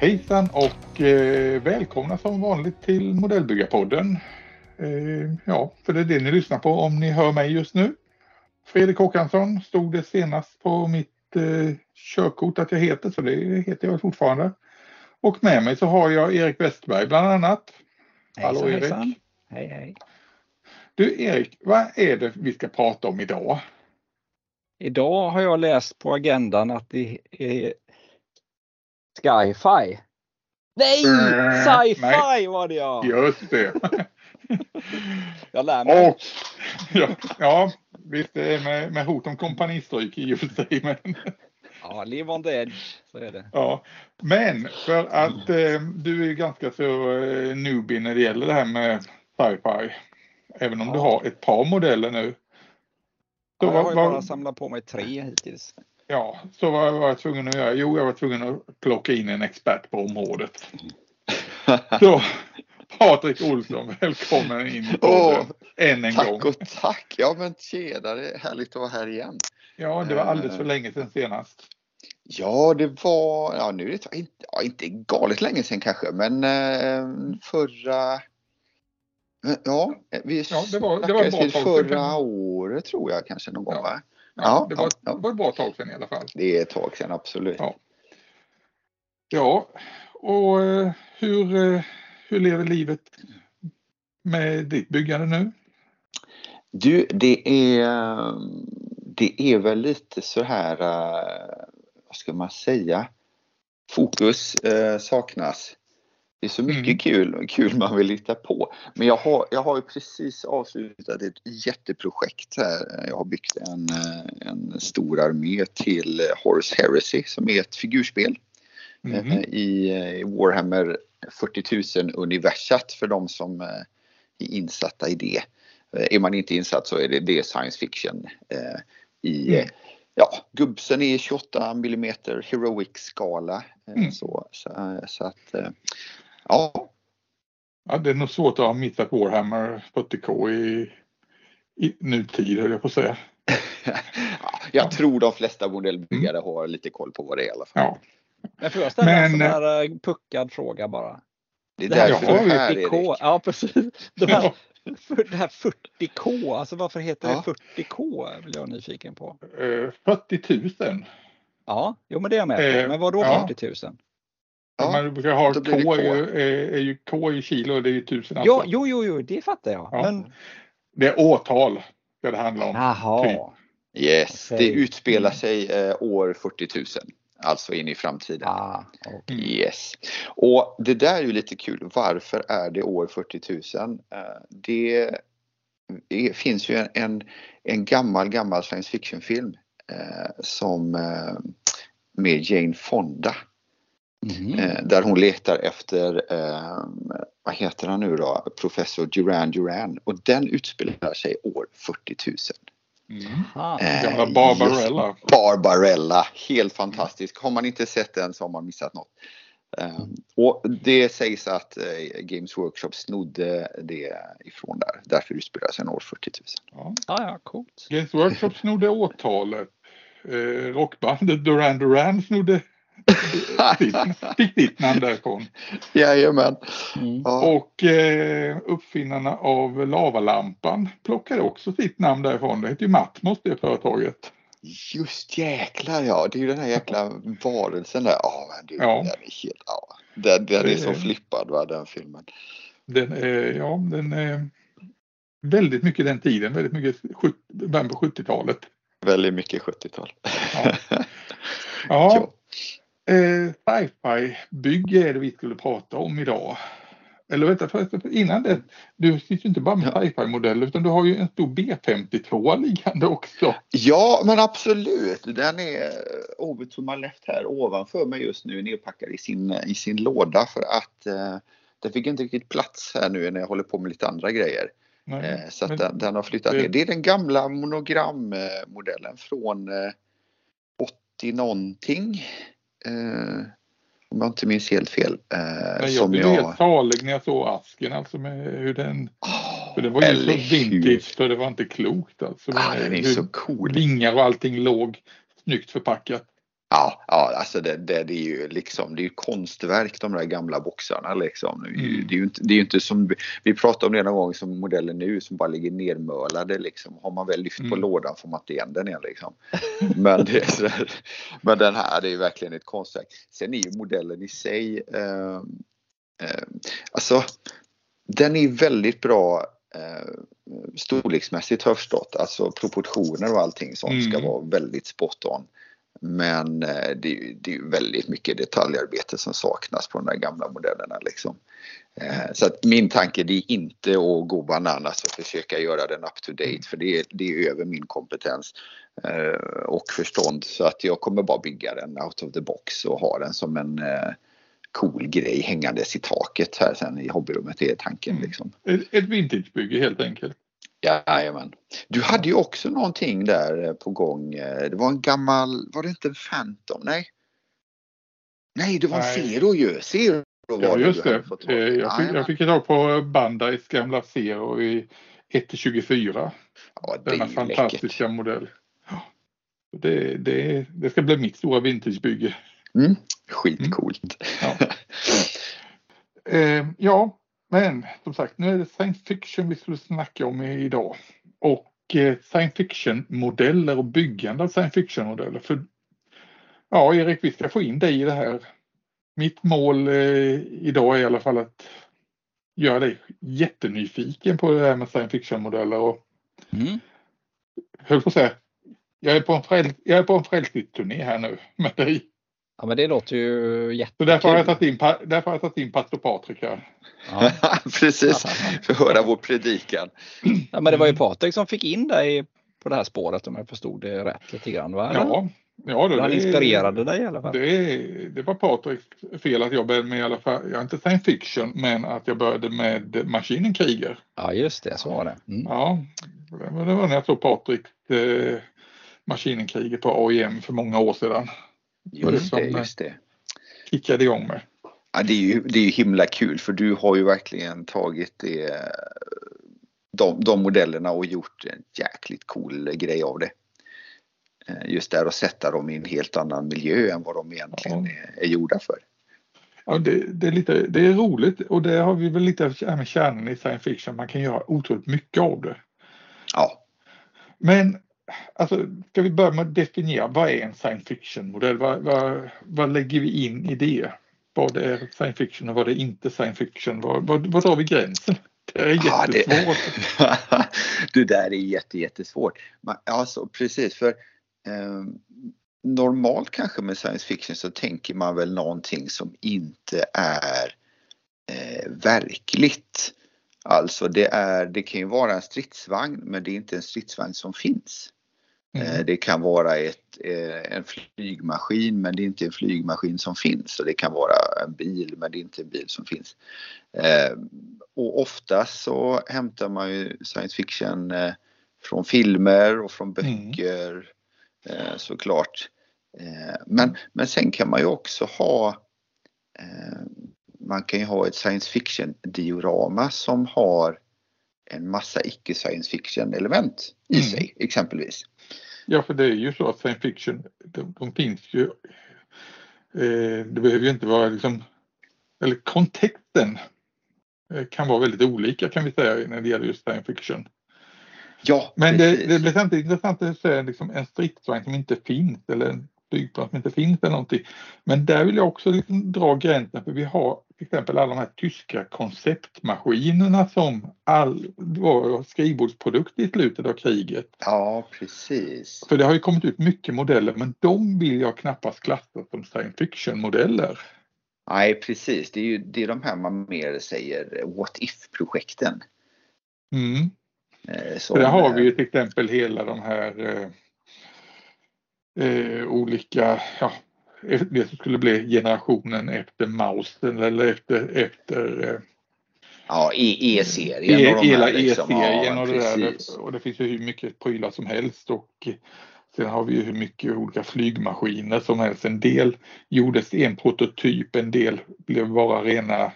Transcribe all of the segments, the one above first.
Hejsan och eh, välkomna som vanligt till Modellbyggarpodden. Eh, ja, för det är det ni lyssnar på om ni hör mig just nu. Fredrik Håkansson stod det senast på mitt eh, körkort att jag heter, så det heter jag fortfarande. Och med mig så har jag Erik Westberg bland annat. Hejsan, Hallå Erik. hejsan. Hej hej. Du Erik, vad är det vi ska prata om idag? Idag har jag läst på agendan att det är Sci-Fi. Nej! Mm, Sci-Fi var det ja! Just det. Jag lär mig. Och, ja, ja, visst det är med, med hot om kompanistryk i och för sig. Men, Ja, live on the edge, så är det. ja. men för att eh, du är ju ganska så eh, newbie när det gäller det här med sci-fi. Även om du Ja. har ett par modeller nu. Så Ja, jag har ju bara samlat på mig tre hittills. Ja, så vad var jag tvungen att göra? Jo, jag var tvungen att plocka in en expert på området. Så Patrik Olsson, välkommen in i podden än en gång. Tack och tack! Ja men tjenare, härligt att vara här igen. Ja, det var alldeles för länge sedan senast. Ja, det var, ja nu är det inte, ja, inte galet länge sedan kanske, men eh, förra, ja, vi Ja, det var- det var ett bra tag förra året tror jag kanske någon gång Ja. va? Ja, Ja, det, var, ja, ja. var ett bra tag sedan i alla fall. Det är ett tag sedan absolut. Ja. Ja, och eh, hur, eh, hur lever livet med ditt byggande nu? Du, det är, det är väl lite så här, eh, vad ska man säga, fokus eh, saknas. Det är så mycket Mm. kul, kul man vill hitta på. Men jag har, jag har ju precis avslutat ett jätteprojekt här. Jag har byggt en, eh, en stor armé till Horus Heresy som är ett figurspel eh, Mhm. i, i Warhammer 40 000 universat för de som eh, är insatta i det. Eh, Är man inte insatt så är det, det är science fiction eh, i Mm. eh, Ja, gubbsen är 28 mm heroic skala. eh, Mm. Så, så, eh, så att eh, ja, Ja, det är nog svårt att ha missat Warhammer 40K i, i nutid, höll jag på att säga. Ja, jag tror de flesta modellbyggare har lite koll på vad det är i alla fall. Ja, Men får jag ställa en sån här eh, puckad fråga bara? Det är Det här därför Ja, du är här 40K, Erik. ja precis. De här, Ja. för det här 40K, alltså varför heter Ja. det 40K? Vill jag nyfiken på. eh, 40 000. Ja, jo men det är jag med på. Eh, Men vad då ja. 40 000? Ja, Man brukar ha K, det K. är är, ju K i kilo och det är ju tusen Ja, alltså. jo, jo, jo, det fattar jag. Ja. Men, Det är årtal ska det handla om. jaha. typ. Yes, Okej. det utspelar sig eh, år 40 000. Alltså in i framtiden. Ah, okej. Mm. Yes. Och det där är ju lite kul. Varför är det år 40 000? Eh, Det är, finns ju en, en, en gammal, gammal science fiction film eh, som eh, med Jane Fonda. Eh, där hon letar efter, eh, vad heter han nu då, professor Duran Duran. Och den utspelar sig år 40 000. Mm. Eh, Gamla Barbarella. Barbarella, helt fantastisk. Har man inte sett den så har man missat något. Eh, och det sägs att eh, Games Workshop snodde det ifrån där. Därför utspelar sig år 40 000. Ja. Ja, ja, coolt. Games Workshop snodde årtalet. Eh, rockbandet Duran Duran snodde fick ditt namn därifrån. Jajamän. Mm. Ja, Och eh, uppfinnarna av lavalampan plockade också sitt namn därifrån. Det heter ju Matmos det företaget. just jäklar ja, det är ju den här jäkla varelsen där. Ja, men du, Ja. den är helt, ja. Den, den Det är så flippad va, den filmen. Den är, ja, den är väldigt mycket den tiden, väldigt mycket 70 början på 70-talet. Väldigt mycket 70-tal. Ja. Ja, eh, sci-fi bygge är det vi skulle prata om idag. Eller vänta, innan det. Du sitter ju inte bara med Ja. sci-fi modeller utan du har ju en stor B52 liggande också. Ja, men absolut. Den är Ovid som har left här ovanför mig just nu nedpackad i sin, i sin låda för att eh, den fick inte riktigt plats här nu när jag håller på med lite andra grejer. Nej, Eh, så att men- den, den har flyttat det- ner. Det är den gamla monogrammodellen från eh, 80 någonting. Eh, om jag inte minns helt fel. Eh, jag som blev jag... helt salig när jag såg asken, alltså med hur den, Ah, För det var ju så vintage så det var inte klokt alltså. Ah, den är Hur så cool. Vingar och allting låg snyggt förpackat. Ja, ja alltså det, det, det är ju liksom, det är ju konstverk de där gamla boxarna liksom. Det är ju, Mm. det är ju inte, det är inte som, vi- pratade om det någon gång som modellen nu som bara ligger nermölade liksom. Har man väl lyft på Mm. lådan får man inte igen den igen liksom. Men, det, men den här det är ju verkligen ett konstverk. Sen är ju modellen i sig, eh, eh, alltså den är väldigt bra eh, storleksmässigt har jag förstått. Alltså proportioner och allting sånt ska Mm. vara väldigt spot on. Men eh, det, det är väldigt mycket detaljarbete som saknas på de där gamla modellerna. Liksom. Eh, Så att min tanke det är inte att gå bananas och försöka göra den up to date för det är, det är över min kompetens eh, och förstånd. Så att jag kommer bara bygga den out of the box och ha den som en cool grej hängandes i taket här sen i hobbyrummet. Det är tanken Mm. liksom. Ett, ett vintagebygge helt enkelt. Jajamän. Du hade ju också någonting där eh, på gång. Eh, Det var en gammal, var det inte en Phantom? Nej. Nej, det var en Nej. Zero ju. Zero var Ja det just det. fått Eh. Jag fick, jag fick tag på Bandais gamla Zero i 1-24. Ja, det är Denna ju fantastiska läckert. modell. Ja. Det, det, det ska bli mitt stora vintagebygge. Mm. Skitcoolt. Ja. Eh, ja, men som sagt nu är det science fiction vi skulle snacka om idag. Och eh, science fiction modeller och byggande av science fiction modeller. För, ja Erik, vi ska få in dig i det här. Mitt mål eh, idag är i alla fall att göra dig jättenyfiken på det här med science fiction modeller och Mm. höll på att säga jag är på en, fräl, jag är på en frälsningsturné här nu med dig. Ja, men det låter ju Så därför har jag jättekul. tagit in, därför har jag tagit in pastor Patrik här. Ja. Precis, för att höra vår predikan. ja, men det var ju Patrik som fick in dig på det här spåret om jag förstod det rätt lite grann. Va? Ja, ja då, Han det- inspirerade dig i alla fall. Det, det var Patriks fel att jag började med i alla fall, jag är inte science fiction, men att jag började med Maskinenkriger. Ja, just det, så var det. Mm. Ja, det var när jag såg Patriks eh, Maskinenkriger på AIM för många år sedan. Just det, just det. Kickade igång med. Ja, det, är ju, det är ju himla kul för du har ju verkligen tagit det, de, de modellerna och gjort en jäkligt cool grej av det. Eh, Just där att sätta dem i en helt annan miljö än vad de egentligen Ja. är, är gjorda för. Ja, det, det, är lite, det är roligt och det har vi väl lite med kärnan i science fiction. Man kan göra otroligt mycket av det. Ja, Men alltså, ska vi börja med att definiera vad är en science fiction-modell? Vad, vad, vad lägger vi in i det? Vad är science fiction och vad är inte science fiction? Vad, vad, vad drar vi gränsen? Det är Ja, det- jättesvårt. det där är jätte, jättesvårt. Man, alltså, precis, för eh, normalt kanske med science fiction så tänker man väl någonting som inte är eh, verkligt. Alltså det, är, det kan ju vara en stridsvagn men det är inte en stridsvagn som finns. Eh, Mm. Det kan vara ett, eh, en flygmaskin men det är inte en flygmaskin som finns. Och det kan vara en bil men det är inte en bil som finns. Eh, Och ofta så hämtar man ju science fiction eh, från filmer och från Mm. böcker eh, såklart. Eh, Men, men sen kan man ju också ha eh, man kan ju ha ett science fiction diorama som har en massa icke science fiction element i Mm. sig exempelvis. Ja, för det är ju så att science fiction, de, de finns ju. Eh, det behöver ju inte vara liksom, eller kontexten eh, kan vara väldigt olika kan vi säga när det gäller just science fiction. Ja, Men det, det blir samtidigt intressant att säga liksom en stridsvagn som inte finns eller en flygplan som inte finns eller någonting. Men där vill jag också liksom dra gränsen för vi har till exempel alla de här tyska konceptmaskinerna som all, var skrivbordsprodukter i slutet av kriget. Ja, precis. För det har ju kommit ut mycket modeller men de vill jag knappast klassa som science fiction modeller. Nej, precis. Det är ju det är de här man mer säger what if-projekten. Mm. Eh, som, För där har eh, vi ju till exempel hela de här eh, eh, olika, ja, det som skulle bli generationen efter Mausen eller efter, efter eh, Ja, E- E-serien E- och de hela här liksom. E-serien Ja, och det där. precis. Och det finns ju hur mycket prylar som helst och sen har vi ju hur mycket olika flygmaskiner som helst. En del gjordes en prototyp, en del blev bara rena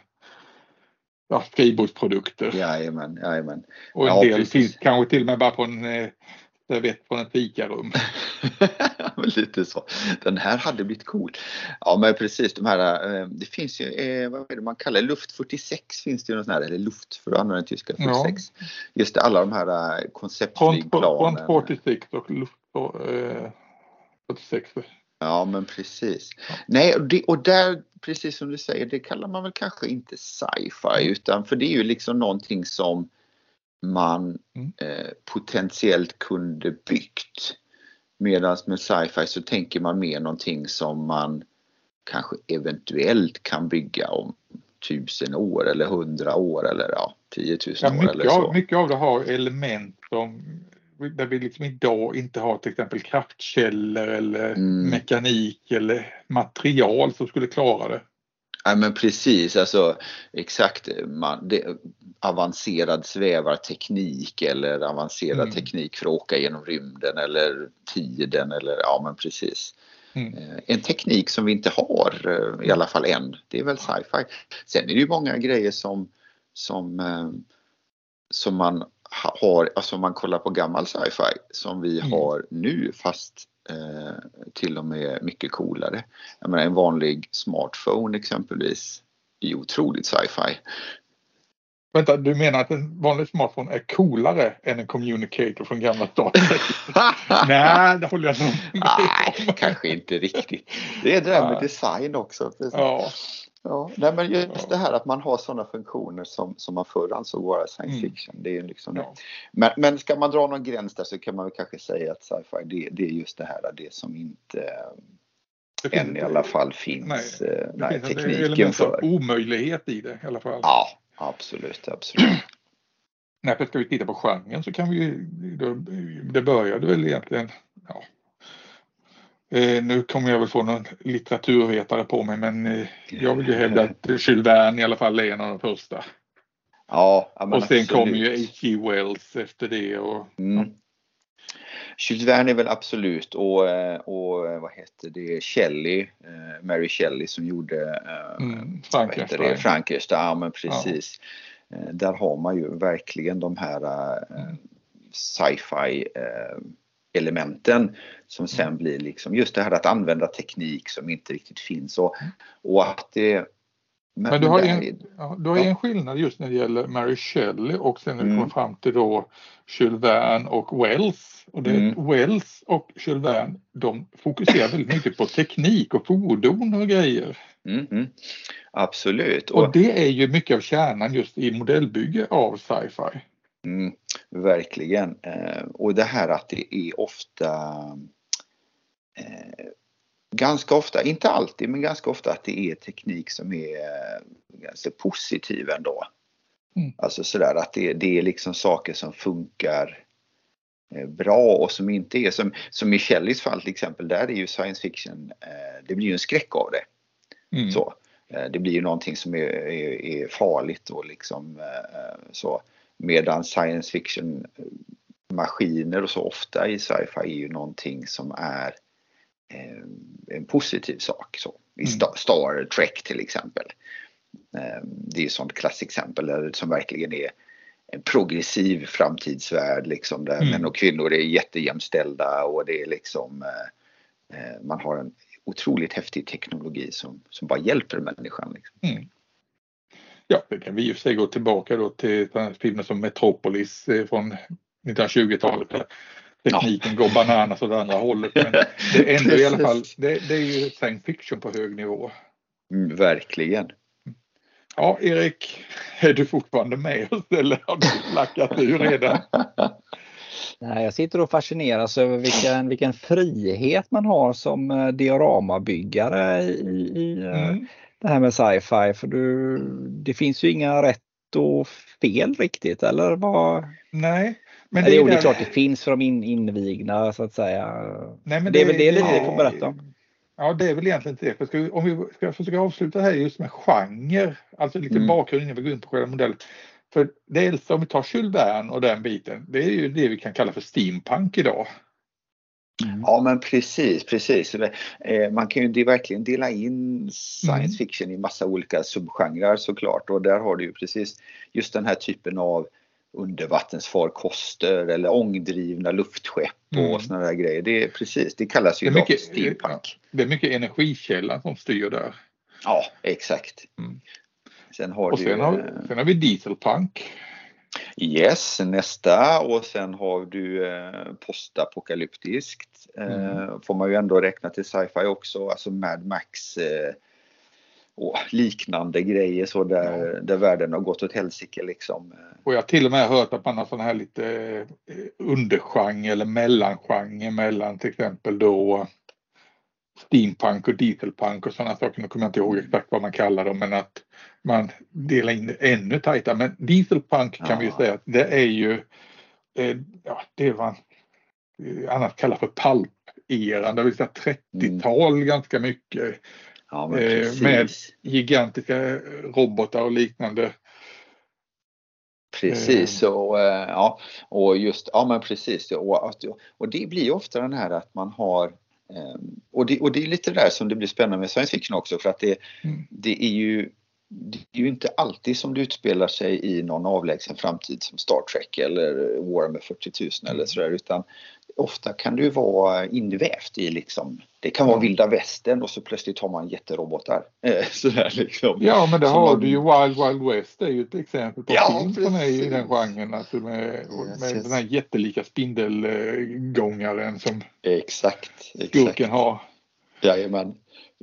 ja, skrivbordsprodukter. Jajamän, jajamän. Och en Ja, del precis. finns kanske till och med bara på en servett från ett fikarum. Lite så. Den här hade blivit cool. Ja men precis de här, eh, det finns ju, eh, vad är det man kallar luft 46 finns det ju något sånt här, eller luft för att använda den tyska 46. Just det, alla de här eh, konceptflygplanen. front 46 och luft eh, 46. Ja men precis. Nej och, det, och där, precis som du säger, det kallar man väl kanske inte sci-fi utan för det är ju liksom någonting som man Mm. eh, potentiellt kunde byggt. Medan med sci-fi så tänker man mer någonting som man kanske eventuellt kan bygga om tusen år eller hundra år eller ja, 10 000 Ja, år eller så. av, mycket av det har element som där vi liksom idag inte har till exempel kraftkällor eller Mm. mekanik eller material som skulle klara det. Ja men precis, alltså exakt. Man, det, avancerad svävarteknik eller avancerad Mm. teknik för att åka genom rymden eller tiden eller ja men precis. Mm. Eh, En teknik som vi inte har eh, i alla fall än, det är väl sci-fi. Sen är det ju många grejer som, som, eh, som man ha- har, alltså om man kollar på gammal sci-fi som vi Mm. har nu fast till och med mycket coolare. Jag menar en vanlig smartphone exempelvis är ju otroligt sci-fi. Vänta, du menar att en vanlig smartphone är coolare än en communicator från gamla Star? Nej, det håller jag nog med Nej, kanske inte riktigt. Det är det där med design också. Precis. Ja, Ja, nej, men just det här att man har sådana funktioner som, som man förr ansåg vara science Mm. fiction. Det är liksom ja. men, men ska man dra någon gräns där så kan man väl kanske säga att sci-fi det, det är just det här det som inte Det än i alla fall finns Nej, eh, nej, finns tekniken för. omöjlighet i det i alla fall. Ja, absolut, absolut. Nej, ska vi titta på genren så kan vi ju, det började väl egentligen, ja. Eh, nu kommer jag väl få någon litteraturvetare på mig men eh, jag vill ju hävda att Jules Verne i alla fall är en av de första. Ja, ja, och sen absolut. kommer ju H.G. Wells efter det och Mm. Jules Verne är väl absolut och, eh, och vad heter det, Shelley, Mary Shelley som gjorde mm, Frankenstein. Frankenstein, ja men precis. Eh, Där har man ju verkligen de här eh, sci-fi elementen som sen Mm. blir liksom just det här att använda teknik som inte riktigt finns och, och att det Men du har, en, är- ja, du har Ja. en skillnad just när det gäller Mary Shelley och sen när Mm. kommer fram till då Jules Verne och Wells. Och det, Mm. Wells och Jules Verne de fokuserar väldigt mycket på teknik och fordon och grejer. Mm, mm. Absolut. Och det är ju mycket av kärnan just i modellbygge av sci-fi. Mm, verkligen. Eh, och det här att det är ofta eh, ganska ofta, inte alltid, men ganska ofta att det är teknik som är eh, ganska positiv ändå. Mm. Alltså sådär att det, det är liksom saker som funkar bra och som inte är som, som i Shelleys fall till exempel, där är ju science fiction, det blir ju en skräck av det. Mm. Så. Det blir ju någonting som är, är, är farligt och liksom så. Medan science fiction eh, maskiner och så ofta i sci-fi är ju någonting som är eh, en positiv sak. Så. I Mm. Star, Trek till exempel. Eh, Det är ett sånt klassexempel där det som verkligen är en progressiv framtidsvärld liksom där Mm. män och kvinnor är jättejämställda och det är liksom eh, eh, man har en otroligt häftig teknologi som, som bara hjälper människan. Liksom. Mm. Ja, det kan vi ju sig gå tillbaka då till filmer som Metropolis eh, från 1920-talet. där Tekniken går bananas åt andra hållet. Men det är ändå i alla fall, det, det är ju science fiction på hög nivå. Mm, verkligen. Ja, Erik, är du fortfarande med oss eller har du lackat ur redan? Nej, jag sitter och fascineras över vilken, vilken frihet man har som eh, dioramabyggare i, i eh, Mm. Det här med sci-fi. För du, det finns ju inga rätt och fel riktigt, eller vad? Nej, men det, det är där- klart det finns för de in, invigna så att säga. Nej, men det är väl det lite vi får berätta om. Ja, det är väl egentligen inte det. Ska vi, om vi ska försöka avsluta här just med genre, alltså lite Mm. bakgrund innan vi går in på själva modellen. För dels om vi tar Jules Verne och den biten, det är ju det vi kan kalla för steampunk idag. Mm. Ja men precis, precis. Eh, man kan ju verkligen dela in science mm. fiction i massa olika subgenrer såklart och där har du ju precis just den här typen av undervattensfarkoster eller ångdrivna luftskepp och mm. sådana där grejer. Det är precis, det kallas ju mycket, steampunk. Det är mycket energikällan som styr där. Ja, exakt. Mm. Sen har och sen, du, har, sen har vi dieselpunk. Yes, nästa och sen har du eh, postapokalyptiskt. Eh, mm. Får man ju ändå räkna till sci-fi också, alltså Mad Max eh, och liknande grejer så där, ja. där världen har gått åt helsike liksom. Och jag har till och med hört att man har sån här lite undergenre eller mellangenre mellan till exempel då steampunk och dieselpunk och sådana saker. Nu kommer jag inte ihåg exakt vad man kallar dem men att man delar in det ännu tajtare. Men dieselpunk kan ja. vi säga att det är ju eh, ja, det är vad annars kallar för palp-eran, det vill säga 30-tal mm. ganska mycket. Ja, eh, med gigantiska robotar och liknande. Precis eh. och, ja, och just, ja men precis och, och det blir ofta den här att man har och det, och det är lite där som det blir spännande med science fiction också för att det, mm. det är ju det är ju inte alltid som det utspelar sig i någon avlägsen framtid som Star Trek eller Warhammer 40 000 mm. eller sådär utan ofta kan det ju vara invävt i liksom, det kan vara vilda västern och så plötsligt har man jätterobotar. Eh, sådär liksom. Ja men det har man... du ju Wild Wild West är ju ett exempel på ja, film som är i den genren. Alltså med, med yes, den här jättelika spindelgångaren som exakt, skurken exakt. har. Jajamän.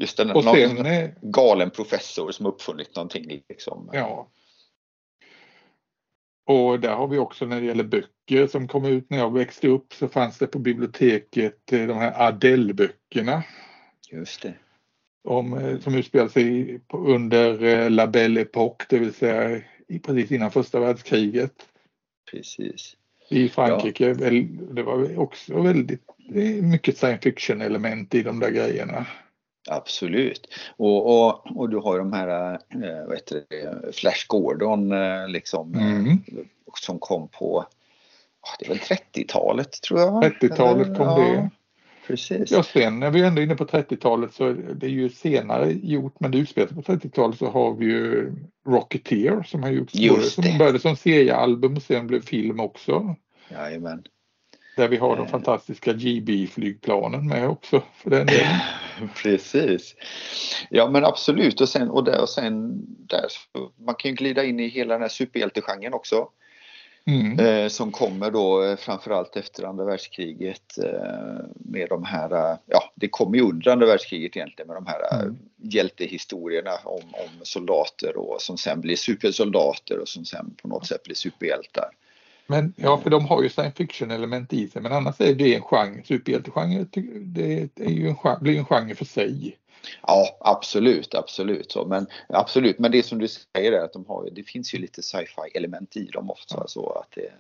Just den, och sen, någon galen professor som uppfunnit någonting liksom. Ja. Och där har vi också när det gäller böcker som kom ut när jag växte upp så fanns det på biblioteket eh, de här Adele-böckerna. Just det. Om, eh, som utspelar sig under eh, La Belle Époque, det vill säga precis innan första världskriget. Precis. I Frankrike. Ja. Det var också väldigt mycket science fiction element i de där grejerna. Absolut. Och, och, och du har de här, eh, vad heter det, Flash Gordon eh, liksom, mm. som kom på, det är väl 30-talet tror jag? 30-talet kom ja, det. Precis. Ja, sen när vi ändå är inne på 30-talet så det är ju senare gjort, men det utspelar sig på 30-talet så har vi ju Rocketeer som har gjorts Just som började som seriealbum och sen blev film också. Jajamän. Där vi har de eh. fantastiska GB-flygplanen med också för den delen. Precis. Ja men absolut och sen, och där, och sen där, man kan ju glida in i hela den här superhjältegenren också. Mm. Eh, som kommer då eh, framförallt efter andra världskriget eh, med de här, eh, ja det kommer ju under andra världskriget egentligen med de här mm. hjältehistorierna om, om soldater och som sen blir supersoldater och som sen på något sätt blir superhjältar. Men ja, för de har ju science fiction element i sig men annars är det en genre, superhjältegenre, det är ju en, genre, blir en genre för sig. Ja absolut, absolut. Så, men, absolut, men det som du säger är att de har, det finns ju lite sci-fi element i dem ofta. Ja. Så att det,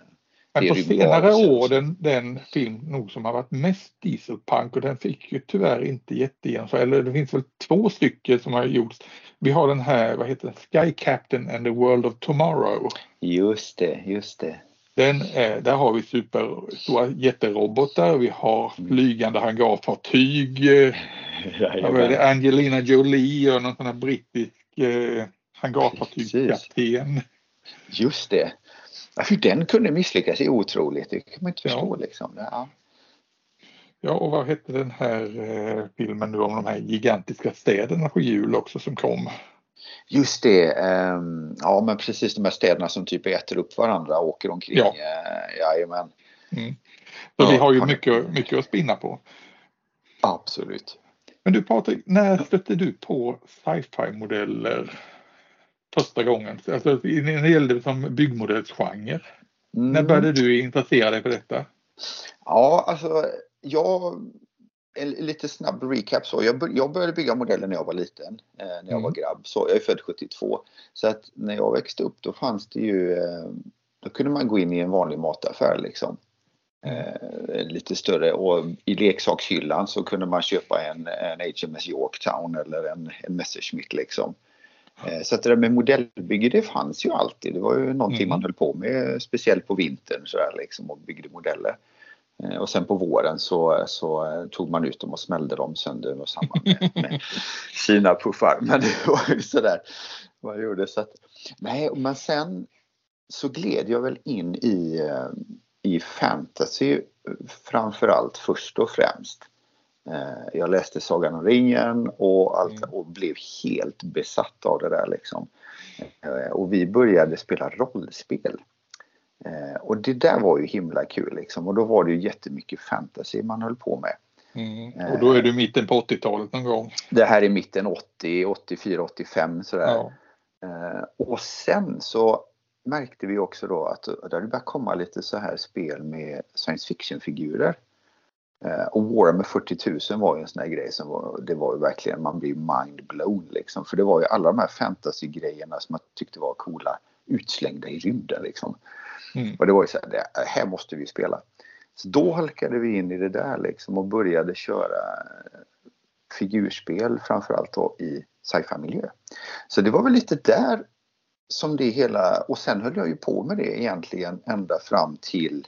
men på senare år den, den film nog som har varit mest dieselpunk och den fick ju tyvärr inte jättegenomslag. Eller det finns väl två stycken som har gjorts. Vi har den här, vad heter den, Sky Captain and the World of Tomorrow. Just det, just det. Den är, där har vi superstora jätterobotar, vi har mm. flygande hangarfartyg. Ja, Angelina Jolie och någon sån här brittisk eh, hangarfartygskapten. Just det. hur den kunde misslyckas är otroligt, det kan man inte förstå. Ja. Liksom. Ja. ja, och vad hette den här eh, filmen nu om de här gigantiska städerna på jul också som kom? Just det, um, ja men precis de här städerna som typ äter upp varandra och åker omkring. Ja. Uh, jajamän. Mm. Så ja, vi har ju mycket, mycket att spinna på. Absolut. Men du Patrik, när stötte du på sci-fi modeller första gången? Alltså när det gällde som byggmodellsgenre. Mm. När började du intressera dig för detta? Ja, alltså jag en lite snabb recap så. Jag, jag började bygga modeller när jag var liten, eh, när jag mm. var grabb. Så jag är född 72. Så att när jag växte upp då fanns det ju, eh, då kunde man gå in i en vanlig mataffär liksom. Eh, lite större och i leksakshyllan så kunde man köpa en, en HMS Yorktown eller en, en Messerschmitt liksom. Eh, så att det där med modellbygge det fanns ju alltid. Det var ju någonting mm. man höll på med speciellt på vintern så där, liksom, och byggde modeller. Eh, och sen på våren så, så tog man ut dem och smällde dem sönder och samman med, med Kina-puffar. Men det var ju sådär man gjorde. Så att, nej, men sen så gled jag väl in i, eh, i fantasy framförallt först och främst. Eh, jag läste Sagan om ringen och, allt, mm. och blev helt besatt av det där liksom. Och vi började spela rollspel. Eh, och det där var ju himla kul liksom och då var det ju jättemycket fantasy man höll på med. Mm. Och då är du mitten på 80-talet någon gång? Det här är mitten 80, 84, 85 sådär. Ja. Eh, och sen så märkte vi också då att det hade börjat komma lite så här spel med science fiction-figurer. Eh, och Warhammer 40 000 var ju en sån här grej som var, det var ju verkligen, man blir mind blown liksom. För det var ju alla de här fantasy-grejerna som jag tyckte var coola utslängda i rymden liksom. Mm. Och det var ju så här, det här måste vi spela. Så då halkade vi in i det där liksom och började köra figurspel framförallt då i sci-fi miljö. Så det var väl lite där som det hela, och sen höll jag ju på med det egentligen ända fram till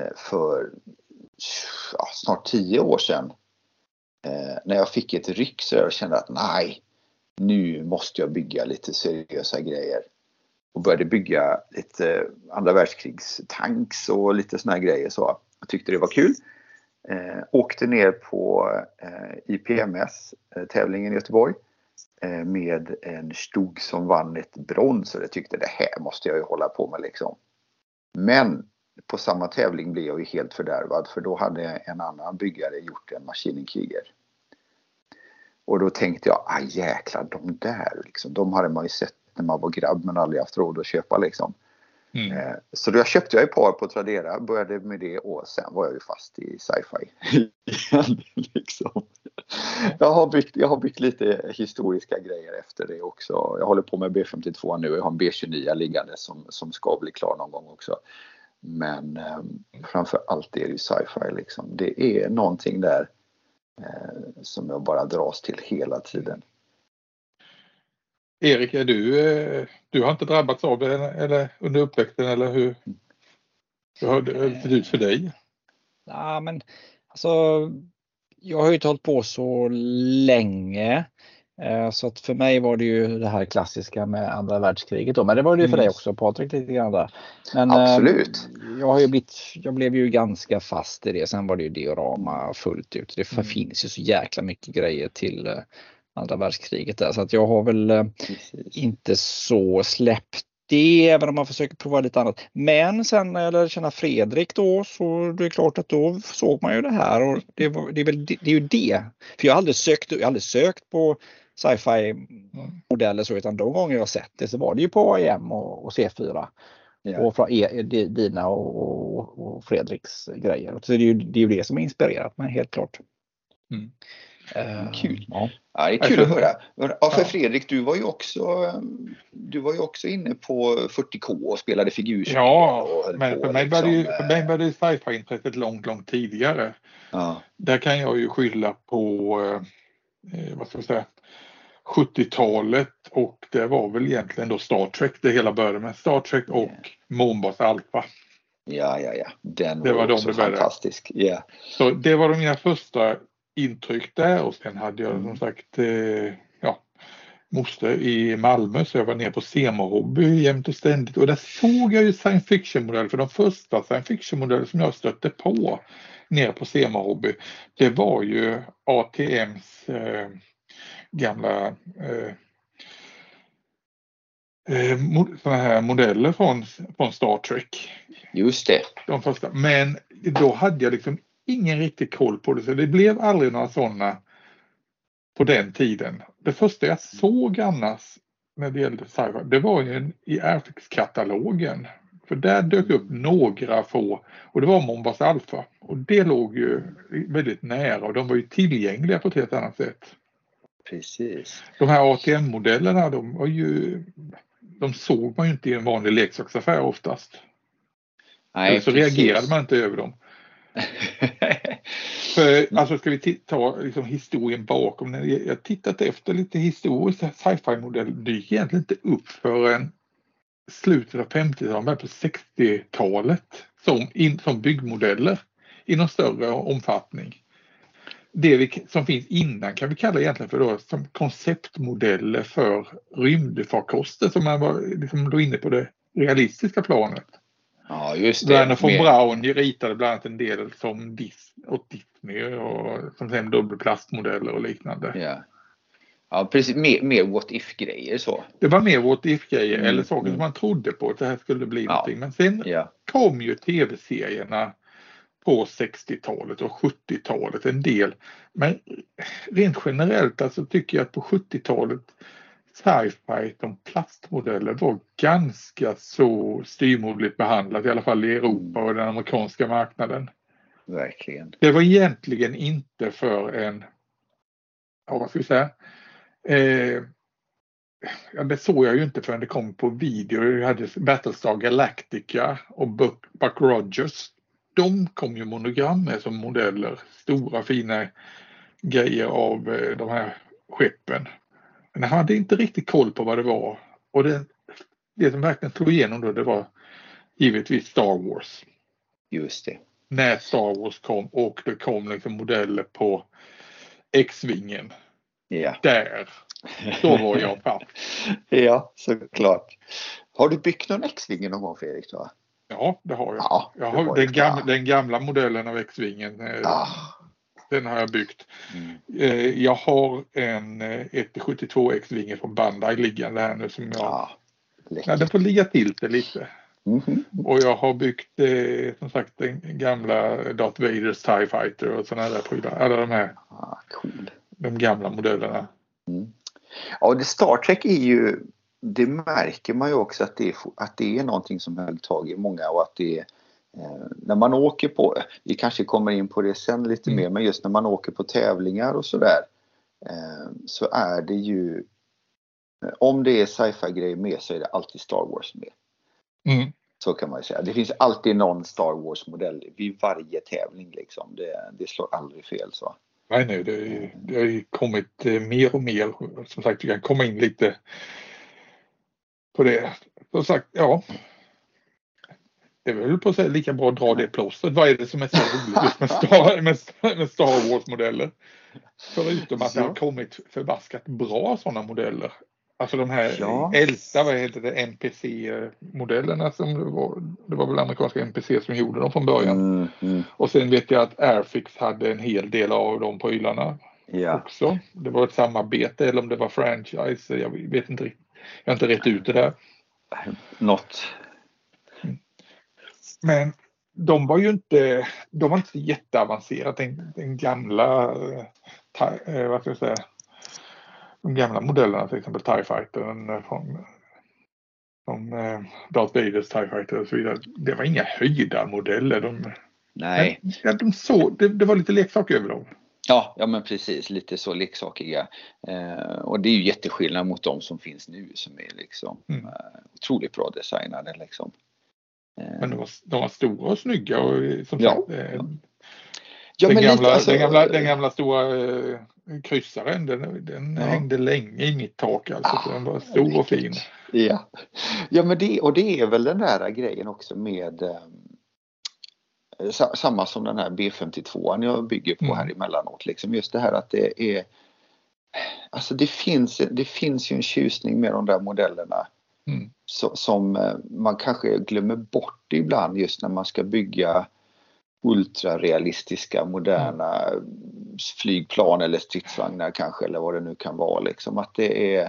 eh, för ja, snart tio år sedan. Eh, när jag fick ett ryck så jag kände att nej, nu måste jag bygga lite seriösa grejer och började bygga lite eh, andra världskrigstanks och lite såna här grejer så. Jag tyckte det var kul. Eh, åkte ner på eh, IPMS eh, tävlingen i Göteborg eh, med en Stug som vann ett brons och jag tyckte det här måste jag ju hålla på med liksom. Men på samma tävling blev jag ju helt fördärvad för då hade en annan byggare gjort en Maschinenkriger. Och då tänkte jag, ah jäklar de där liksom, de hade man ju sett när man var grabb men aldrig haft råd att köpa liksom. Mm. Eh, så då köpte jag ett par på Tradera, började med det och sen var jag ju fast i sci-fi. liksom. jag, har byggt, jag har byggt lite historiska grejer efter det också. Jag håller på med B52 nu, jag har en B29 liggande som, som ska bli klar någon gång också. Men eh, framför allt är det ju sci-fi liksom. Det är någonting där eh, som jag bara dras till hela tiden. Erik, är du, eh, du har inte drabbats av det eller under uppväxten eller hur, hur har det sett ut för dig? Ja, men alltså, jag har ju inte hållit på så länge. Eh, så att för mig var det ju det här klassiska med andra världskriget då. Men det var det ju för mm. dig också Patrik lite grann Men, Absolut. Jag, har ju blivit, jag blev ju ganska fast i det. Sen var det ju diorama fullt ut. Det mm. finns ju så jäkla mycket grejer till andra världskriget där. Så att jag har väl eh, inte så släppt det, även om man försöker prova lite annat. Men sen när jag lärde känna Fredrik då så det är klart att då såg man ju det här och det, var, det, är, väl, det, det är ju det. För jag har aldrig sökt, jag har aldrig sökt på sci-fi modeller så utan de gånger jag sett det så var det ju på AIM och, och C4. Ja. Och från e, dina och, och, och, Fredriks grejer. Så det är ju det, är ju det som har inspirerat mig helt klart. Mm. Uh, kul. Ja. ja. det är kul att höra. Ja, för Fredrik, du var ju också, du var ju också inne på 40K och spelade figurspel. Ja, men för mig, liksom. ju, för mig började sci-fi-intresset långt, långt tidigare. Ja. Där kan jag ju skylla på, eh, vad ska jag säga, 70-talet och det var väl egentligen då Star Trek det hela började med. Star Trek och yeah. Månbas Alpha. Ja, ja, ja. Den det var, var också fantastisk. Yeah. Så det var de mina första intryck där och sen hade jag som sagt eh, ja, moster i Malmö så jag var ner på Semo Hobby jämt och ständigt och där såg jag ju science fiction modeller för de första science fiction modeller som jag stötte på ner på Semo Hobby det var ju ATMs eh, gamla eh, eh, sådana här modeller från, från Star Trek. Just det. De första. Men då hade jag liksom ingen riktig koll på det så det blev aldrig några sådana på den tiden. Det första jag såg annars när det gällde sci det var ju i Airfix-katalogen. För där dök upp några få och det var Mombas Alpha och det låg ju väldigt nära och de var ju tillgängliga på ett helt annat sätt. Precis. De här ATM-modellerna de var ju de såg man ju inte i en vanlig leksaksaffär oftast. Nej, så precis. reagerade man inte över dem. För, alltså ska vi ta liksom, historien bakom, jag har tittat efter lite historiskt, sci-fi modell dyker egentligen inte upp förrän slutet av 50-talet, på 60-talet som, som byggmodeller i någon större omfattning. Det vi, som finns innan kan vi kalla egentligen för då, som konceptmodeller för rymdfarkoster som man var liksom då inne på det realistiska planet. Ja, just det. Werner von Braun ritade bland annat en del som Dis åt Disney och som sen dubbelplastmodeller och liknande. Ja. Ja, precis. Mer, mer what if-grejer så. Det var mer what if-grejer mm. eller saker mm. som man trodde på att det här skulle bli ja. någonting. Men sen ja. kom ju tv-serierna på 60-talet och 70-talet en del. Men rent generellt alltså tycker jag att på 70-talet sci-fi, de plastmodeller var ganska så styrmodligt behandlat i alla fall i Europa och den amerikanska marknaden. Verkligen. Det var egentligen inte för en, ja vad ska vi säga, eh, ja, det såg jag ju inte förrän det kom på video. Jag hade Battlestar Galactica och Buck, Buck Rogers. De kom ju monogram med som modeller, stora fina grejer av eh, de här skeppen. Men jag hade inte riktigt koll på vad det var. Och det, det som verkligen slog igenom då det var givetvis Star Wars. Just det. När Star Wars kom och det kom liksom modeller på X-vingen. Ja. Där. Då var jag papp. ja, såklart. Har du byggt någon X-vinge någon gång Fredrik? Då? Ja, det har jag. Ja, jag har den, gamla, den, gamla, modellen av X-vingen. Eh, ah. Den har jag byggt. Mm. Eh, jag har en 172 eh, X-vinge från Bandai liggande här nu som jag... Ah, ja, den får ligga till sig lite. Mm -hmm. Och jag har byggt eh, som sagt den gamla Darth Vaders TIE Fighter och sådana där prylar. Alla de här. Ah, cool. De gamla modellerna. Mm. Ja, det Star Trek är ju, det märker man ju också att det är, att det är någonting som höll tag i många och att det är när man åker på, vi kanske kommer in på det sen lite mm. mer, men just när man åker på tävlingar och sådär eh, så är det ju om det är sci-fi grejer med så är det alltid Star Wars med. Mm. Så kan man säga. Det finns alltid någon Star Wars modell vid varje tävling liksom. Det, det slår aldrig fel så. Nej, nej, det, det har ju kommit eh, mer och mer. Som sagt, vi kan komma in lite på det. Som sagt, ja. Det är väl på att säga lika bra att dra det plåstret. Vad är det som är så roligt just med Star, med, med Star Wars-modeller? Förutom att det har kommit förbaskat bra sådana modeller. Alltså de här ja. äldsta, vad heter det, NPC-modellerna som det var, det var väl amerikanska NPC som gjorde dem från början. Mm, mm. Och sen vet jag att Airfix hade en hel del av de prylarna ja. också. Det var ett samarbete eller om det var franchise, jag vet inte riktigt. Jag har inte rätt ut det där. Något. Men de var ju inte, de var inte jätteavancerade, den, den gamla, eh, vad ska jag säga, de gamla modellerna, till exempel TIE Fighter från, från eh, Darth Vaders TIE Fighter och så vidare. Det var inga höjdarmodeller. De, Nej. Men, ja, de såg, det, det var lite leksak över dem. Ja, ja men precis lite så leksakiga. Eh, och det är ju jätteskillnad mot de som finns nu som är liksom mm. eh, otroligt bra designade liksom. Eh. Men de var, de var stora och snygga och som ja, sagt, eh, ja. den, gamla, alltså, den, gamla, den gamla stora eh, kryssaren den, den ja. hängde länge i mitt tak alltså. Så den var stor och fin. Ja, ja men det, och det är väl den där grejen också med eh, samma som den här B52 jag bygger på mm. här emellanåt. Liksom just det här att det är Alltså det finns, det finns ju en tjusning med de där modellerna mm. så, som eh, man kanske glömmer bort ibland just när man ska bygga ultrarealistiska moderna mm. flygplan eller stridsvagnar kanske eller vad det nu kan vara liksom att det är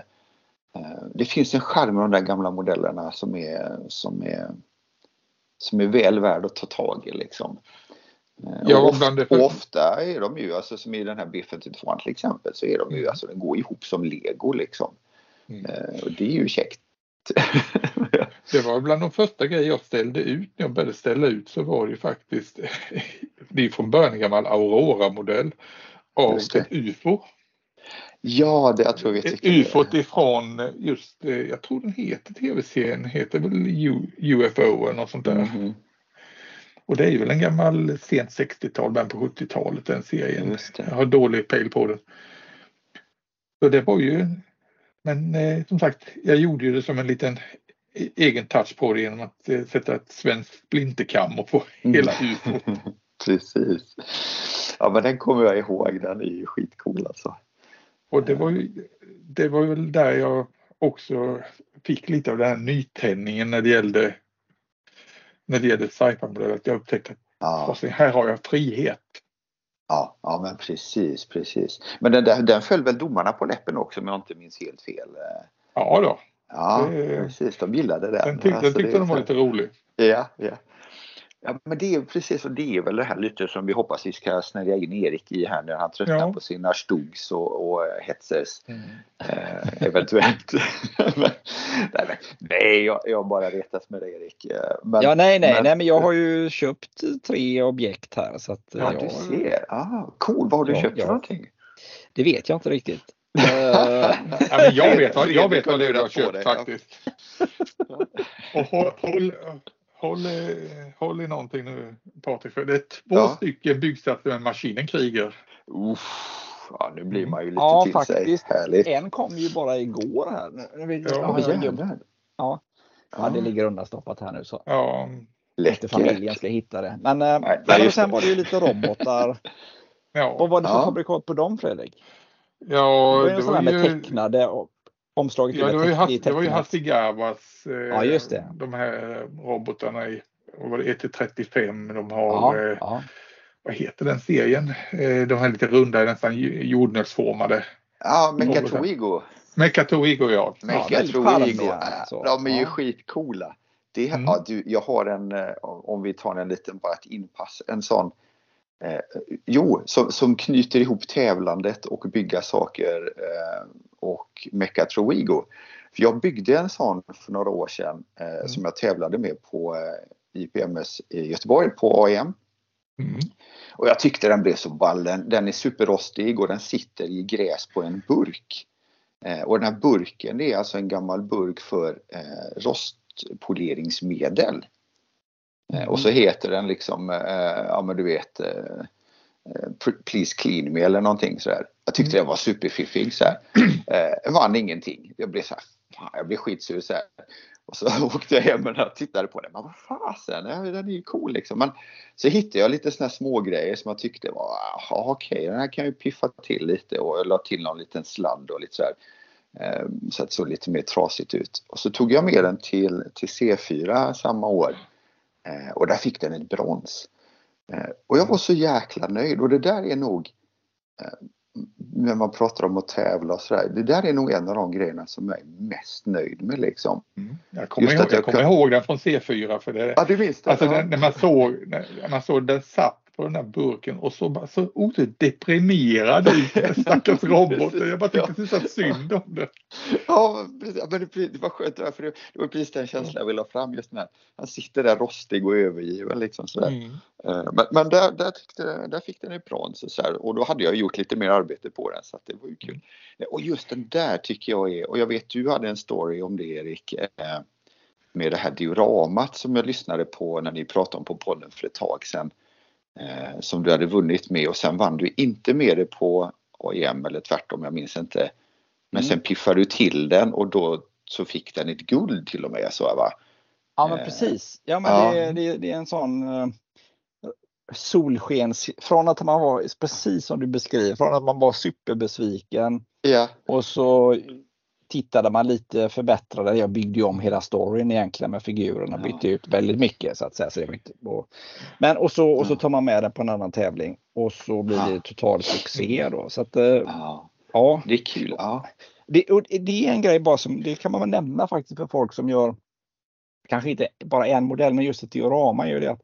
eh, det finns en charm med de där gamla modellerna som är, som är, som är väl värd att ta tag i liksom. Eh, ja, och ofta, för... ofta är de ju, alltså som i den här B52 till exempel, så är de ju, mm. alltså den går ihop som lego liksom. Mm. Och det är ju käckt. Det var bland de första grejer jag ställde ut när jag började ställa ut så var det ju faktiskt, det är från början en gammal Aurora-modell av ett UFO. Ja, det jag tror jag vet UFO ifrån just, eh, jag tror den heter tv-serien, heter väl UFO eller något sånt där. Mm. Och det är väl en gammal sent 60-tal, början på 70-talet den serien. Jag har dålig pejl på det. Så det var ju men eh, som sagt, jag gjorde ju det som en liten egen touch på det genom att eh, sätta ett svenskt splinterkammer på mm. hela ufot. precis. Ja, men den kommer jag ihåg. Den är ju skitcool alltså. Och det var ju, det var väl där jag också fick lite av den här nytändningen när det gällde när det gällde Saipan-modeller. Att jag upptäckte att Ja, här har jag frihet. Ja, ja men precis, precis. Men den, där, den föll väl domarna på läppen också om jag inte minns helt fel. Ja då, Ja, Det- precis. De gillade den. den, tyck, den Alltså, tyckte det de var lite rolig. Ja, ja. Ja, men det är precis och det är väl det här lite som vi hoppas vi ska snärja in Erik i här när han tröttnar Ja. på sina Stugs och, och Hetzers. Eh, eventuellt. men, nej, nej jag, jag bara retas med dig Erik. Eh, Men, Ja, nej, nej, men- nej, men jag har ju köpt tre objekt här så att Ja, jag, du ser. Ah, cool, vad har du Ja, köpt ja. för någonting? det vet jag inte riktigt. Eh, Ja, men jag vet vad, jag vet vad du Fredrik har har köpt faktiskt. Och håll, håll, håll, håll i någonting nu Patrik, för det är två Ja. stycken byggsatser med maskinen kriger. Uff, ja, nu blir man ju lite Ja, till sig. faktiskt. Härligt. en kom ju bara igår här. Ja, gubbe. Ja. ja, det ligger undanstoppat här nu så Ja, Läckert. familjen ska hitta det. Men, eh, Nej, men sen det. var det ju lite robotar. ja, Vad var det för Ja. fabrikat på dem Fredrik? ja det var ju här med ju, tecknade och omslaget ja, det var ju, Has, det var ju tecknat. Hasegawas, eh, Ja, just det. de här robotarna i vad var det 1-35, de har, Ja, eh, ja. vad heter den serien? Eh, de här lite runda, nästan jordnötsformade. Ja, Mechatroigo. Mekatoigo ja. charmiga, Ja, de är ju Ja. skitcoola. Det, Mm. ja, du, jag har en, eh, om vi tar en liten bara ett inpass, en sån eh, Jo, som, som knyter ihop tävlandet och bygga saker eh, och Mechatroigo. För jag byggde en sån för några år sedan eh, som jag tävlade med på eh, IPMS i Göteborg på AIM. Mm. Och jag tyckte den blev så ball. Den, den är superrostig och den sitter i gräs på en burk. Eh, och den här burken det är alltså en gammal burk för eh, rostpoleringsmedel. Eh, och så heter den liksom, eh, ja men du vet, eh, Please Clean Me eller någonting sådär. Jag tyckte den var superfiffig så här. Eh, vann ingenting. Jag blev så här, fan, jag blev skitsur så här. Och så åkte jag hem och tittade på den. Men vad fasen, den är ju cool liksom. Men så hittade jag lite såna här små grejer som jag tyckte var, jaha okej, den här kan jag ju piffa till lite och jag la till någon liten sladd och lite så här. Eh, Så att det såg lite mer trasigt ut. Och så tog jag med den till, till C4 samma år. Eh, Och där fick den ett brons. Eh, Och jag var så jäkla nöjd och det där är nog eh, när man pratar om att tävla och sådär. Det där är nog en av de grejerna som jag är mest nöjd med liksom. Mm. Jag kommer, Just ihåg, att jag jag kommer kan- ihåg den från C4 för det, Ja, det? Alltså Ja. när man såg, när man såg den satt på den där burken och så bara så otroligt deprimerad ut stackars roboten. Jag bara tyckte så synd om den. Ja, precis. Men det, det var skönt, för det, det var precis den känslan jag ville ha fram just när han sitter där rostig och övergiven liksom sådär. Mm. Eh, Men, men där, där, tyckte, där fick den ett brons och, så här, och då hade jag gjort lite mer arbete på den så att det var ju kul. Eh, Och just den där tycker jag är, och jag vet du hade en story om det Erik, eh, med det här dioramat som jag lyssnade på när ni pratade om på podden för ett tag sedan. Eh, som du hade vunnit med och sen vann du inte med det på AIM eller tvärtom, jag minns inte. Men Mm. sen piffade du till den och då så fick den ett guld till och med. Så va? Ja men Eh, precis. Ja men ja. Det, det, det är en sån eh, solskens, från att man var precis som du beskriver, från att man var superbesviken Ja, och så tittade man lite förbättrade. Jag byggde ju om hela storyn egentligen med figurerna, Ja. bytte ut väldigt mycket så att säga. Så det var inte, och, men och så, och så tar man med den på en annan tävling och så blir det total succé då. Så att, eh, ja, ja, det är kul. Ja. det, och det är en grej bara som, det kan man väl nämna faktiskt för folk som gör kanske inte bara en modell men just ett diorama gör det att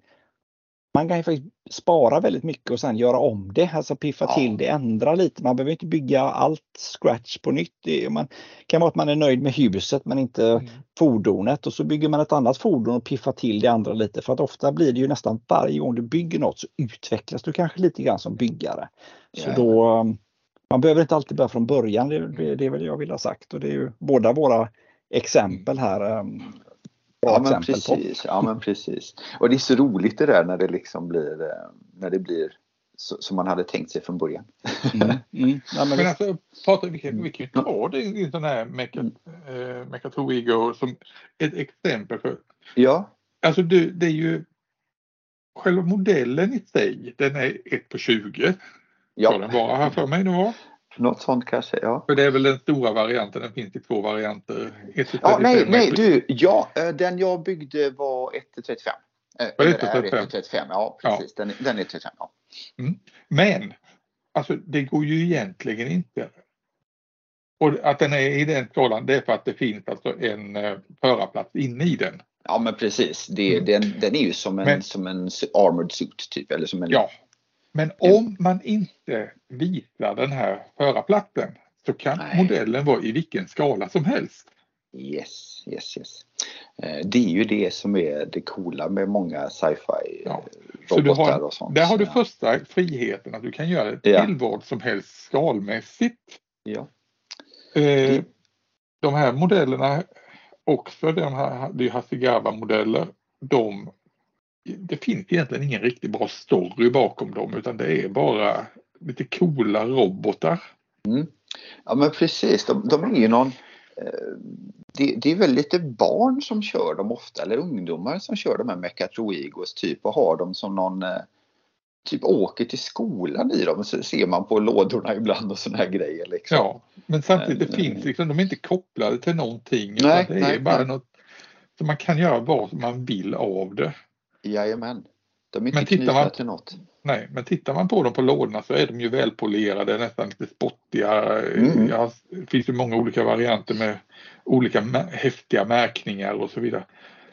man kan ju faktiskt spara väldigt mycket och sen göra om det, alltså piffa Ja. till det, ändra lite. Man behöver inte bygga allt scratch på nytt. Det man kan vara att man är nöjd med huset men inte Mm. fordonet och så bygger man ett annat fordon och piffar till det andra lite för att ofta blir det ju nästan varje gång du bygger något så utvecklas du kanske lite grann som byggare. Så Ja. då um, man behöver inte alltid börja från början, det, det, det är väl jag vill ha sagt och det är ju båda våra exempel här. Ja men på. precis, ja men precis. Och det är så roligt det där när det liksom blir, eh, när det blir så, som man hade tänkt sig från början. Mm, mm. Ja, men Men alltså Patrik, vi kan, vi kan ju ta det i en sån här Mecha- eh, Mechatroigo som ett exempel. För, Ja, alltså du, det är ju själva modellen i sig, den är 1 på 20. Ja. den vara här för mig det var. Något sånt kanske, ja. För det är väl den stora varianten, den finns i två varianter. ja, nej, nej, du, ja, eh, den jag byggde var 1 till 35. Var det 1 35? Ja, precis. Ja. Den, den är 35, ja. Mm. Men, alltså det går ju egentligen inte. Och att den är i den skalan, det är för att det finns alltså en uh, förarplats inne i den. Ja men precis, det, mm. den, den är ju som en, men, som en armored suit typ. Eller som en, ja, men om man inte visar den här förarplatsen så kan Nej. modellen vara i vilken skala som helst. Yes, yes, yes. Eh, det är ju det som är det coola med många sci-fi ja. robotar har, och sånt. Där har du första friheten att du kan göra det ja. till vad som helst skalmässigt. Ja. Eh, de här modellerna också, de här, det är Hasegawa-modeller, de det finns egentligen ingen riktigt bra story bakom dem utan det är bara lite coola robotar. Mm. Ja men precis, de, de är ju någon eh, det, det, är väl lite barn som kör dem ofta eller ungdomar som kör de här Mechatroegos typ och har dem som någon eh, typ åker till skolan i dem så ser man på lådorna ibland och såna här grejer. Liksom. Ja, men samtidigt det finns eh, liksom, de är inte kopplade till någonting. Nej, det är nej, bara nej. något så man kan göra vad man vill av det. Jajamän. De är inte knutna man, till något. Nej, men tittar man på dem på lådorna så är de ju välpolerade, nästan lite spottiga. Mm. Ja, det finns ju många olika varianter med olika häftiga märkningar och så vidare.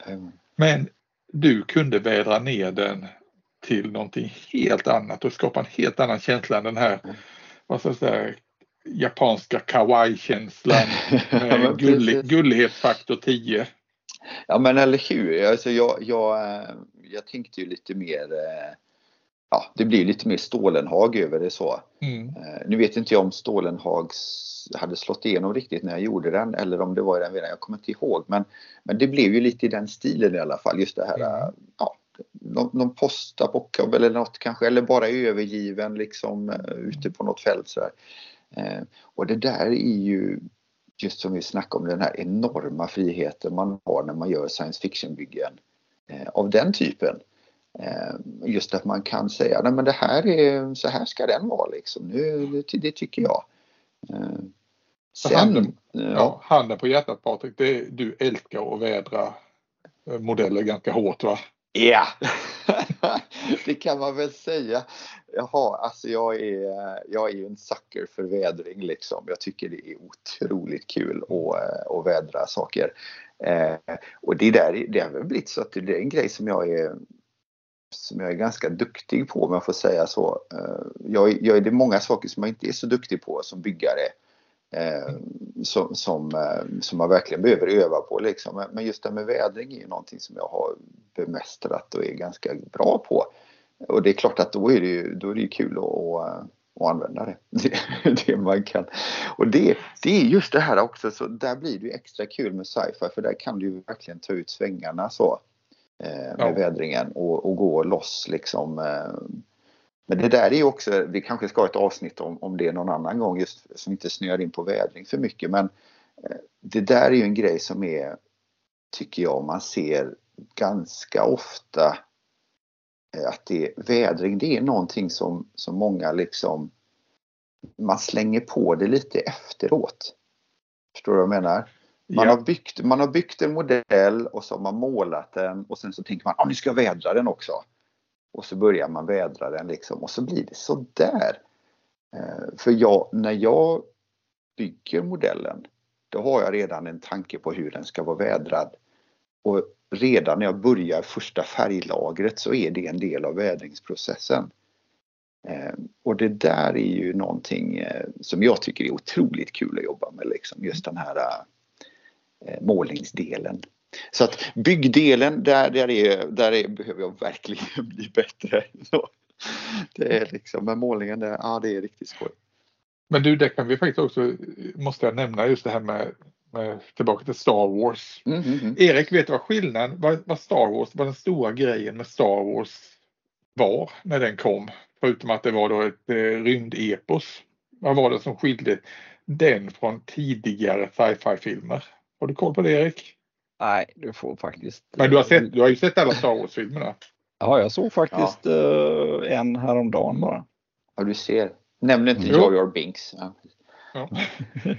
Mm. Men du kunde vädra ner den till någonting helt annat och skapa en helt annan känsla än den här mm. vad ska jag säga, japanska kawaii-känslan med ja, gullig, gullighetsfaktor 10. Ja men eller hur. Alltså jag, jag, eh, jag tänkte ju lite mer eh, Ja, det blir lite mer Stålenhag över det så. Mm. Eh, nu vet inte jag om Stålenhags hade slått igenom riktigt när jag gjorde den eller om det var i den vevan, jag kommer inte ihåg. Men, men det blev ju lite i den stilen i alla fall. Just det här, mm. ja, någon, någon postapokalyp eller något kanske, eller bara övergiven liksom ute på något fält så eh, Och det där är ju just som vi snackade om den här enorma friheten man har när man gör science fiction-byggen eh, av den typen. Eh, just att man kan säga, nej men det här är, så här ska den vara liksom. Nu, det, det tycker jag. Eh, sen, handen, ja. ja. handen på hjärtat Patrik, det, du älskar att vädra eh, modeller ganska hårt va? Ja, det kan man väl säga. Jaha, alltså jag är, jag är ju en sucker för vädring liksom. Jag tycker det är otroligt kul att, eh, att vädra saker. Eh, och det, där, det har väl blivit så att det är en grej som jag är som jag är ganska duktig på om jag får säga så. Eh, jag, jag, det är många saker som jag inte är så duktig på som byggare. Eh, som, som, eh, som man verkligen behöver öva på liksom. Men just det med vädring är ju någonting som jag har bemästrat och är ganska bra på. Och det är klart att då är det ju, då är det kul att, att, att använda det. det. det. man kan. Och det, det är just det här också, så där blir det ju extra kul med sci-fi för där kan du ju verkligen ta ut svängarna så. Eh, med ja. vädringen och, och gå loss liksom. Eh, men det där är ju också, vi kanske ska ha ett avsnitt om, om det någon annan gång just som inte snöar in på vädring för mycket men eh, det där är ju en grej som är, tycker jag, man ser ganska ofta att det, vädring det är någonting som, som många liksom man slänger på det lite efteråt. Förstår du vad jag menar? Man, ja. har byggt, man har byggt en modell och så har man målat den och sen så tänker man att ah, nu ska jag vädra den också. Och så börjar man vädra den liksom och så blir det sådär. Eh, för jag, när jag bygger modellen då har jag redan en tanke på hur den ska vara vädrad. Och redan när jag börjar första färglagret så är det en del av vädringsprocessen. Eh, och det där är ju någonting eh, som jag tycker är otroligt kul att jobba med. Liksom. Just den här målningsdelen. Så att byggdelen, där, där, är, där är, behöver jag verkligen bli bättre. Så det är liksom, men målningen, där, ja det är riktigt skoj. Men du, det kan vi faktiskt också, måste jag nämna just det här med, med tillbaka till Star Wars. Mm, mm, mm. Erik, vet du vad skillnaden, vad, vad Star Wars, vad den stora grejen med Star Wars var när den kom? Förutom att det var då ett eh, rymdepos. Vad var det som skilde den från tidigare sci-fi filmer? Har du koll på det Erik? Nej, du får faktiskt. Men du har, sett, du har ju sett alla Star Wars-filmerna? Ja, jag såg faktiskt ja. en häromdagen bara. Ja, du ser. Nämn inte mm. Jar Jar Binks. Ja. Ja.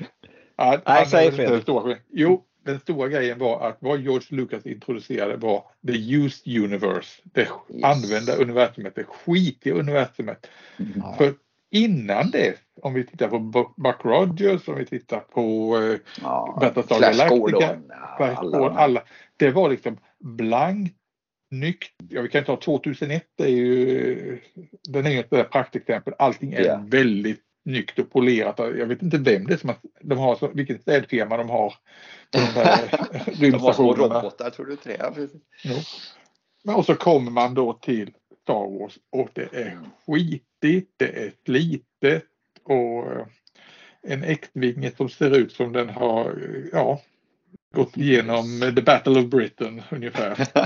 ja, Nej, säg Fredrik. Jo, den stora grejen var att vad George Lucas introducerade var the used universe. Det yes. använda universumet, det skitiga universumet. Mm. För innan det, om vi tittar på Buck Rogers, om vi tittar på eh, ja, Battlestar Galactica, alla, alla, det var liksom blankt, nytt. Ja, vi kan ta 2001, det är ju, den är ju ett praktexempel. Allting är yeah. väldigt snyggt och polerat. Jag vet inte vem det är som de har, vilken städfirma de har. De, de har små robotar, tror du inte det? Ja. Och så kommer man då till Star Wars och det är skitigt, det är slitet och eh, en X-vinge som ser ut som den har ja, gått igenom The Battle of Britain ungefär.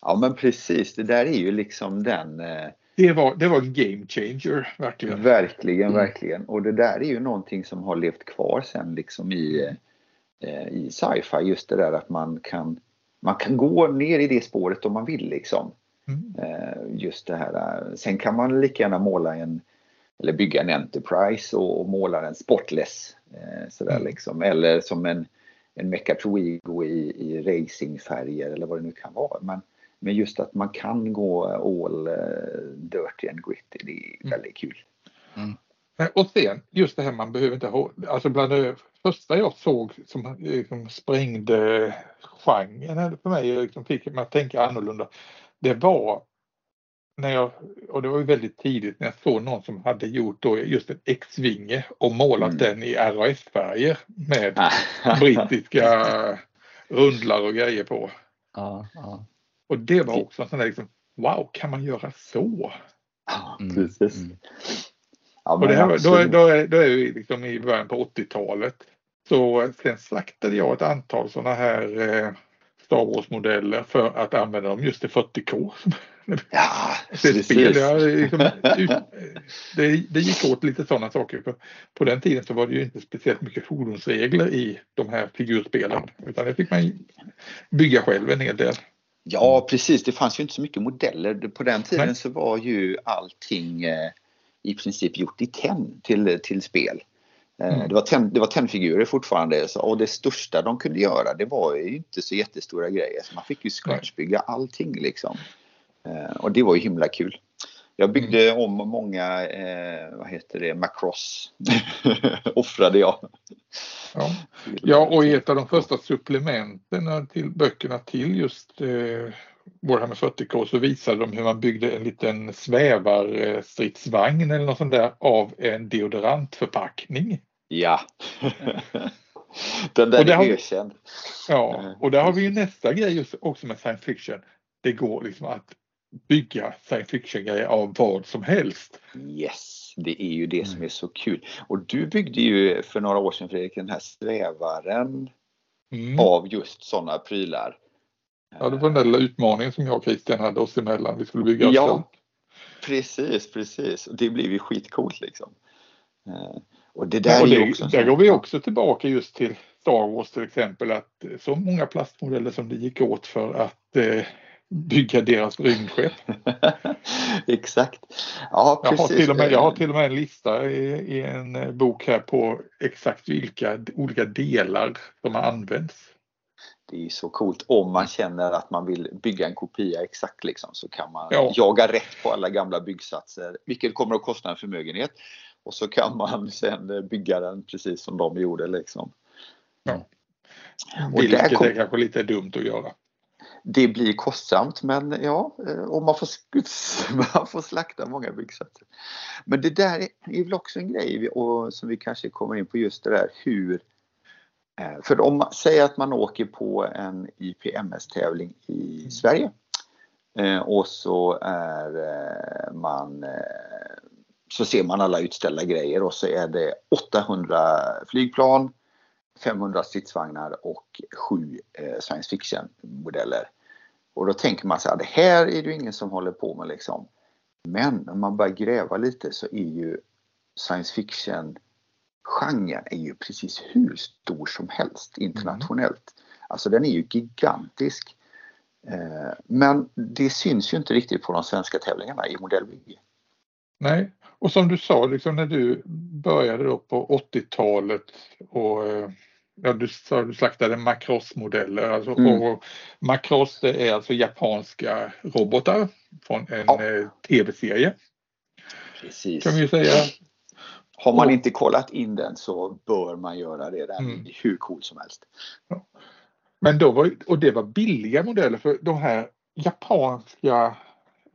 ja men precis, det där är ju liksom den eh, det var, det var en game changer, verkligen. Verkligen, mm. verkligen. Och det där är ju någonting som har levt kvar sen liksom i, eh, i sci-fi. Just det där att man kan, man kan gå ner i det spåret om man vill liksom. Mm. Eh, just det här. Sen kan man lika gärna måla en eller bygga en Enterprise och, och måla den sportless. Eh, sådär mm. liksom. Eller som en, en Mechatroigo i, i racingfärger eller vad det nu kan vara. Men, men just att man kan gå all uh, dirty and gritty, det är mm. väldigt kul. Mm. Och sen just det här man behöver inte ha, alltså bland det första jag såg som liksom sprängde genren för mig, liksom fick mig att tänka annorlunda, det var när jag, och det var ju väldigt tidigt när jag såg någon som hade gjort då just en X-vinge och målat mm. den i RAF-färger med brittiska rundlar och grejer på. Ja, ja. Och det var också en sån där liksom, wow, kan man göra så? Ja, mm, precis. Mm. Ja, och det här, då, är, då, är, då är vi liksom i början på 80-talet. Så sen slaktade jag ett antal sådana här eh, Star Wars-modeller för att använda dem just till 40K. Ja, precis. Spel, ja, liksom, det, det gick åt lite sådana saker. För på den tiden så var det ju inte speciellt mycket fordonsregler i de här figurspelen. Utan det fick man bygga själv en hel del. Ja precis, det fanns ju inte så mycket modeller. På den tiden Nej. så var ju allting eh, i princip gjort i tenn till, till spel. Eh, mm. Det var, ten, det var tennfigurer fortfarande så, och det största de kunde göra det var ju inte så jättestora grejer. Så man fick ju scratchbygga allting liksom. Eh, och det var ju himla kul. Jag byggde mm. om många, eh, vad heter det, Macross. Offrade jag. Ja. ja, och i ett av de första supplementen till böckerna till just eh, Warhammer 40K så visade de hur man byggde en liten svävarstridsvagn eller något sånt där av en deodorantförpackning. Ja. Den där och är ökänd. Ja, och där har vi ju nästa grej också med science fiction. Det går liksom att bygga science fiction-grejer av vad som helst. Yes, det är ju det som är så kul. Och du byggde ju för några år sedan Fredrik den här svävaren mm. av just sådana prylar. Ja, det var den där lilla utmaningen som jag och Christian hade oss emellan. Vi skulle bygga Ja, precis, precis. Det blev ju skitcoolt liksom. Eh, och det där, ja, och det, är också där går vi också tillbaka just till Star Wars till exempel att så många plastmodeller som det gick åt för att eh, bygga deras rymdskepp. Exakt. Ja, precis. Jag har, till och med, jag har till och med en lista i, i en eh, bok här på exakt vilka olika delar som har använts. Det är så coolt. Om man känner att man vill bygga en kopia exakt liksom, så kan man ja. jaga rätt på alla gamla byggsatser, vilket kommer att kosta en förmögenhet. Och så kan man sen bygga den precis som de gjorde. Liksom. Ja. Vilket kom... är kanske lite dumt att göra det blir kostsamt men ja, eh, och man får, man får slakta många byggsatser. Men det där är väl också en grej och, som vi kanske kommer in på just det där hur för om man säger att man åker på en IPMS-tävling i mm. Sverige eh, och så är man så ser man alla utställda grejer och så är det 800 flygplan 500 stridsvagnar och 7 eh, science fiction modeller. Och då tänker man så här, det här är det ju ingen som håller på med liksom. Men om man börjar gräva lite så är ju science fiction genren är ju precis hur stor som helst internationellt. Mm. Alltså den är ju gigantisk. Eh, men det syns ju inte riktigt på de svenska tävlingarna i modellbygge. Nej, och som du sa, liksom när du började då på 80-talet och eh, ja, du, sa, du slaktade Macross-modeller. Alltså, Mm. och Macross det är alltså japanska robotar från en Ja. eh, tv-serie Precis. kan vi säga. Har man inte kollat in den så bör man göra det. Den Mm. är hur cool som helst. Men då var, och det var billiga modeller för de här japanska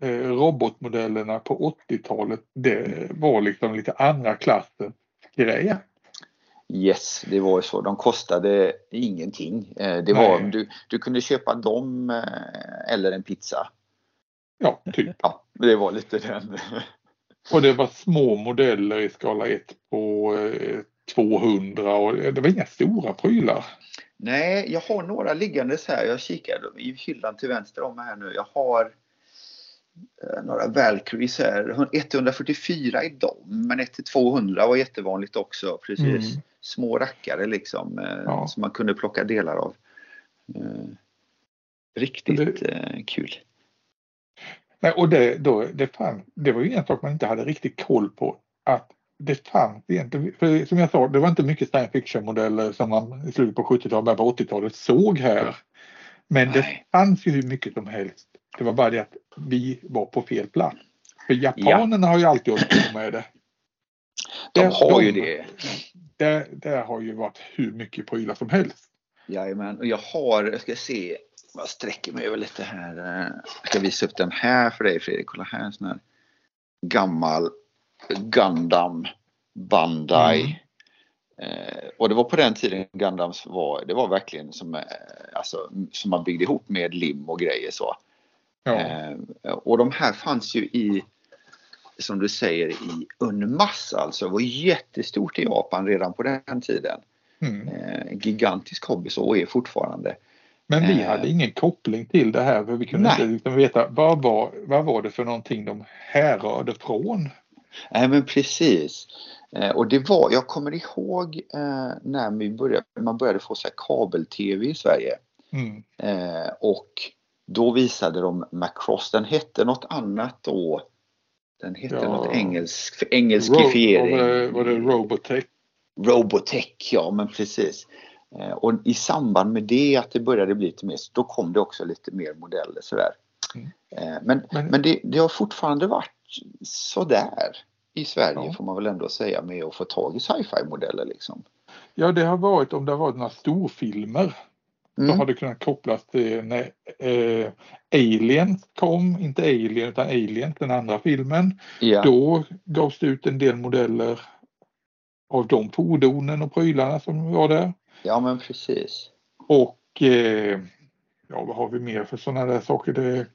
eh, robotmodellerna på 80-talet det var liksom lite andra klassen grejer. Yes, det var så. De kostade ingenting. Eh, Det var, Nej. du, du kunde köpa dem eh, eller en pizza. Ja, typ. Ja, det var lite den. Och det var små modeller i skala 1 på eh, 200 och det var inga stora prylar. Nej, jag har några liggandes här. Jag kikar i hyllan till vänster om mig här nu. Jag har eh, några Valkyries här. 144 i dem, men 1 till 200 var jättevanligt också. Precis. Mm. Små rackare liksom eh, Ja. som man kunde plocka delar av. Eh, Riktigt eh, kul. Nej, och det, då, det, fann, det var ju en sak man inte hade riktigt koll på. Att det fanns egentligen, för som jag sa, det var inte mycket science fiction-modeller som man i slutet på 70-talet, början på 80-talet såg här. Men det Nej. fanns ju hur mycket som helst. Det var bara det att vi var på fel plats. För japanerna har ju alltid hållit på med det. De Där- har ju de- det. Där, där har ju varit hur mycket prylar som helst. Jajamän, och jag har, jag ska se, jag sträcker mig över lite här. eh, Jag ska visa upp den här för dig Fredrik. Kolla här, en sån här gammal Gundam Bandai. Mm. Eh, och det var på den tiden Gundams var, det var verkligen som, eh, alltså, som man byggde ihop med lim och grejer så. Ja. Eh, och de här fanns ju i, som du säger, i en massa alltså. Det var jättestort i Japan redan på den tiden. Mm. Eh, gigantisk hobby så och är fortfarande. Men vi Eh. hade ingen koppling till det här för vi kunde Nej. inte liksom veta vad var, vad var det för någonting de härrörde från. Nej men precis. Eh, och det var, jag kommer ihåg eh, när vi började, man började få så kabel-tv i Sverige. Mm. Och då visade de Macross, den hette något annat då. Den hette Ja. något engelsk, Ro- engelskifiering. var, det, var det Robotech? Robotech, ja men precis. Eh, och i samband med det att det började bli lite mer, så då kom det också lite mer modeller sådär. Mm. Eh, men Men- men det, det har fortfarande varit sådär i Sverige Ja. får man väl ändå säga med att få tag i sci-fi modeller liksom. Ja det har varit om det har varit några storfilmer. Då Mm. har det kunnat kopplas till när eh, Alien kom, inte Alien utan Alien, den andra filmen. Ja. Då gavs det ut en del modeller av de fordonen och prylarna som var där. Ja men precis. Och eh, ja, vad har vi mer för sådana där saker? Det,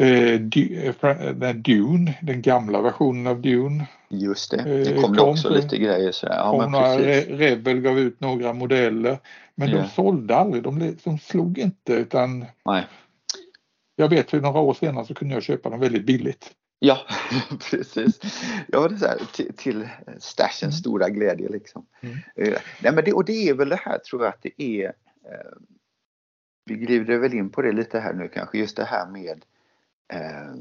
eh, eh, den Dune, den gamla versionen av Dune. Just det. Eh, Det kom det kom också så- lite grejer sådär. Ja Kom men precis. Re- Rebel gav ut några modeller. Men Ja. de sålde aldrig, de, de slog inte utan Nej. jag vet för några år senare så kunde jag köpa dem väldigt billigt. Ja, precis. Ja, det är så här, till, till stashens Mm. stora glädje liksom. Mm. Eh, nej, men det, och det är väl det här tror jag att det är. Eh, vi glider väl in på det lite här nu kanske, just det här med eh,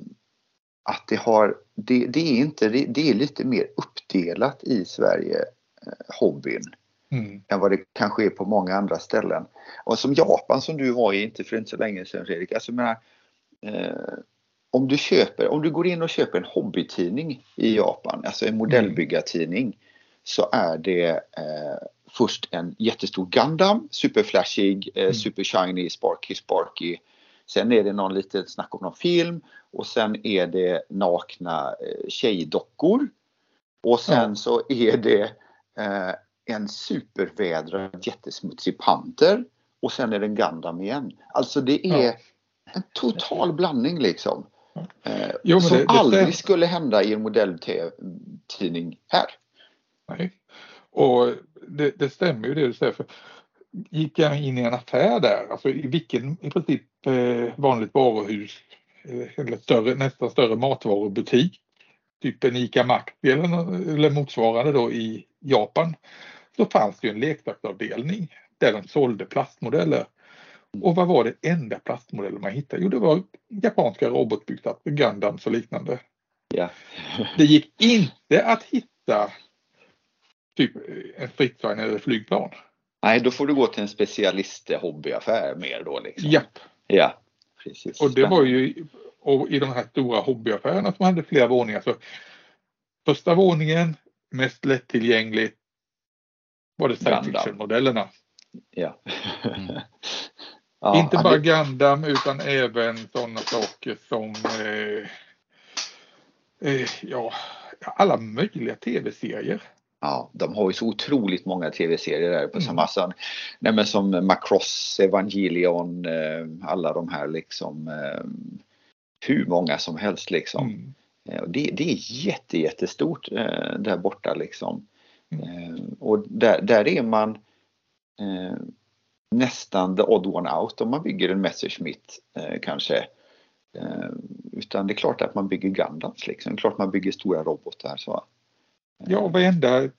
att det har, det, det är inte, det, det är lite mer uppdelat i Sverige, eh, hobbyn Mm. än vad det kanske är på många andra ställen. Och som Japan som du var i inte för inte så länge sedan Fredrik. Alltså menar, eh, om du köper, om du går in och köper en hobbytidning i Japan, alltså en modellbyggartidning, så är det eh, först en jättestor Gundam, superflashig, eh, Mm. supershiny, sparky, sparky. Sen är det någon litet snack om någon film och sen är det nakna eh, tjejdockor. Och sen Ja. så är det eh, en supervädrad jättesmutsig panter och sen är det en Gundam igen. Alltså det är Ja. en total blandning liksom. Eh, Jo, men som det- det aldrig stämmer. skulle hända i en modelltidning här. Nej. Och det, det stämmer ju det du säger. För gick jag in i en affär där, alltså i vilken i princip eh, vanligt varuhus eh, eller större, nästan större matvarubutik, typ en ICA Maxi eller, eller motsvarande då i Japan, så fanns det ju en leksaksavdelning där de sålde plastmodeller. Och vad var det enda plastmodellen man hittade? Jo, det var japanska robotbyggda Gundams och liknande. Ja. Det gick inte att hitta typ en stridsvagn eller flygplan. Nej, då får du gå till en specialist hobbyaffär mer då. Liksom. Japp. Ja, precis. Och det var ju och i de här stora hobbyaffärerna som hade flera våningar. Så första våningen, mest lättillgängligt, var det science fiction-modellerna. Ja. Mm. Ja. Inte bara Gundam utan även sådana saker som eh, eh, ja, alla möjliga tv-serier. Ja, de har ju så otroligt många tv-serier där på mm. samma sätt. Nej, men som Macross, Evangelion, eh, alla de här liksom eh, hur många som helst liksom. Mm. Eh, det, det är jätte, jättestort där borta liksom. Mm. Och där, där är man nästan the odd one out om man bygger en Messerschmitt kanske. Utan det är klart att man bygger Gundams liksom. Det är klart man bygger stora robotar. Så. Ja, varenda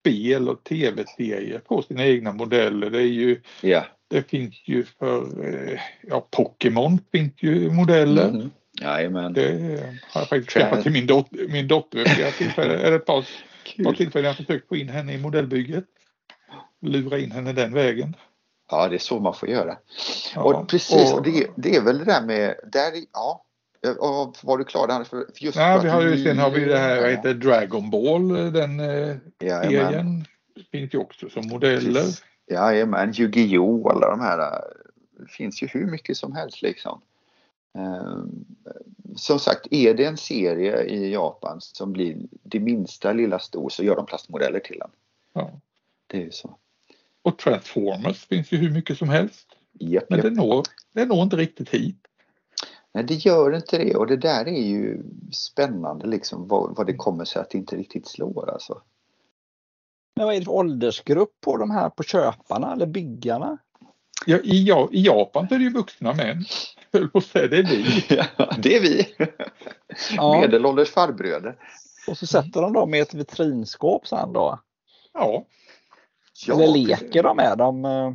spel och tv-serier på sina egna modeller. Det är ju yeah. Det finns ju för eh, ja, Pokémon finns ju modeller. Mm. Jajamän. Det har jag faktiskt träffat till min, dot min dotter vid flera tillfällen. Eller ett par, par tillfällen jag försökt få in henne i modellbygget. Lura in henne den vägen. Ja, det är så man får göra. Ja, och precis, och det, det, är väl det där med, där, ja, och var du klar där? För just Nej, vi har ju, sen har vi det här, vad heter Dragon Ball, den eh, serien. Finns ju också som modeller. Jajamän, Yu-Gi-Oh! alla de här. Det finns ju hur mycket som helst liksom. Ehm, som sagt, är det en serie i Japan som blir det minsta lilla stor så gör de plastmodeller till den. Ja. Det är ju så. Och Transformers finns ju hur mycket som helst. Yep, Men yep. Det, når, det når inte riktigt hit. Nej, det gör inte det och det där är ju spännande liksom vad, vad det kommer sig att det inte riktigt slår alltså. Men vad är det för åldersgrupp på de här på köparna eller byggarna? Ja, i, ja, I Japan så är det ju vuxna män. Höll på att säga, det är vi. Ja, det är vi. Ja. Medelålders farbröder. Och så sätter de dem i ett vitrinskåp sen då? Ja. Eller leker de med dem? Eh,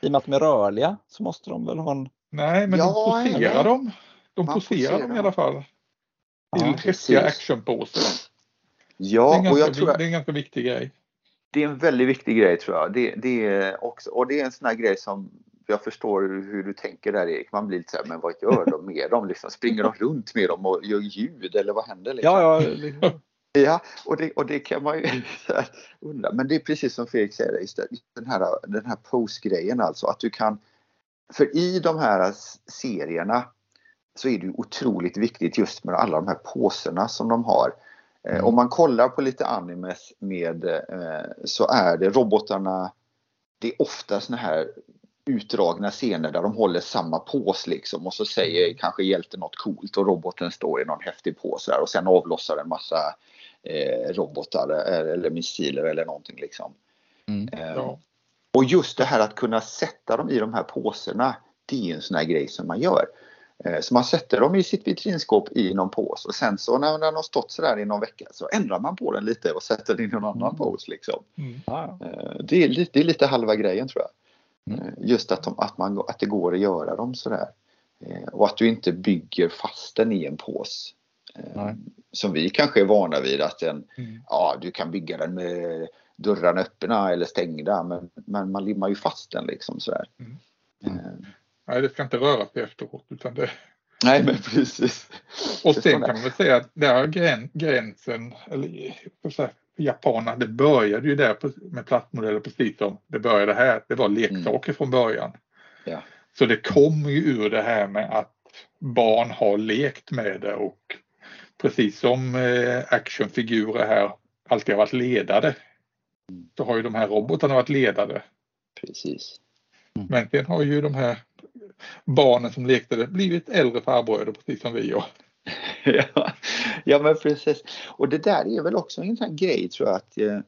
I och med att de är rörliga så måste de väl ha en Nej, men ja, de poserar ja. dem. De poserar, poserar dem i alla fall. Till ja, häftiga actionpåsar. Ja, det och jag tror det är en ganska viktig grej. Det är en väldigt viktig grej tror jag. Det, det är också, och det är en sån här grej som jag förstår hur du tänker där Erik. Man blir lite så här, men vad gör de med dem? Liksom, springer de runt med dem och gör ljud eller vad händer? Liksom? Ja, ja. Ja, och det, och det kan man ju undra. Men det är precis som Fredrik säger, den här, den här postgrejen alltså. Att du kan för i de här serierna så är det otroligt viktigt just med alla de här påserna som de har. Eh, mm. Om man kollar på lite animes med eh, så är det robotarna, det är ofta såna här utdragna scener där de håller samma pås liksom och så säger mm. kanske hjälten något coolt och roboten står i någon häftig pås och sen avlossar en massa eh, robotar eller missiler eller någonting liksom. Mm. Ja. Och just det här att kunna sätta dem i de här påsarna, det är en sån här grej som man gör. Eh, så man sätter dem i sitt vitrinskåp i någon påse och sen så när den har stått sådär i någon vecka så ändrar man på den lite och sätter den i någon annan mm. påse. Liksom. Mm. Det, är lite, det är lite halva grejen tror jag. Mm. Eh, just att, de, att, man, att det går att göra dem sådär. Och att du inte bygger fast den i en påse. Som vi kanske är vana vid att den, mm. ja du kan bygga den med dörrarna öppna eller stängda men, men man limmar ju fast den liksom sådär. Mm. Mm. Nej, det ska inte röra sig efteråt utan det... Nej, men precis. Och sen kan man väl säga att där grän, gränsen, eller för japanerna, det började ju där med plastmodeller precis som det började här. Det var leksaker mm. från början. Ja. Så det kommer ju ur det här med att barn har lekt med det och precis som eh, actionfigurer här alltid har varit ledare så har ju de här robotarna varit ledare. Precis. Mm. Men sen har ju de här barnen som lekte det blivit äldre farbröder precis som vi. Och... ja, ja men precis. Och det där är väl också en sån grej tror jag att eh,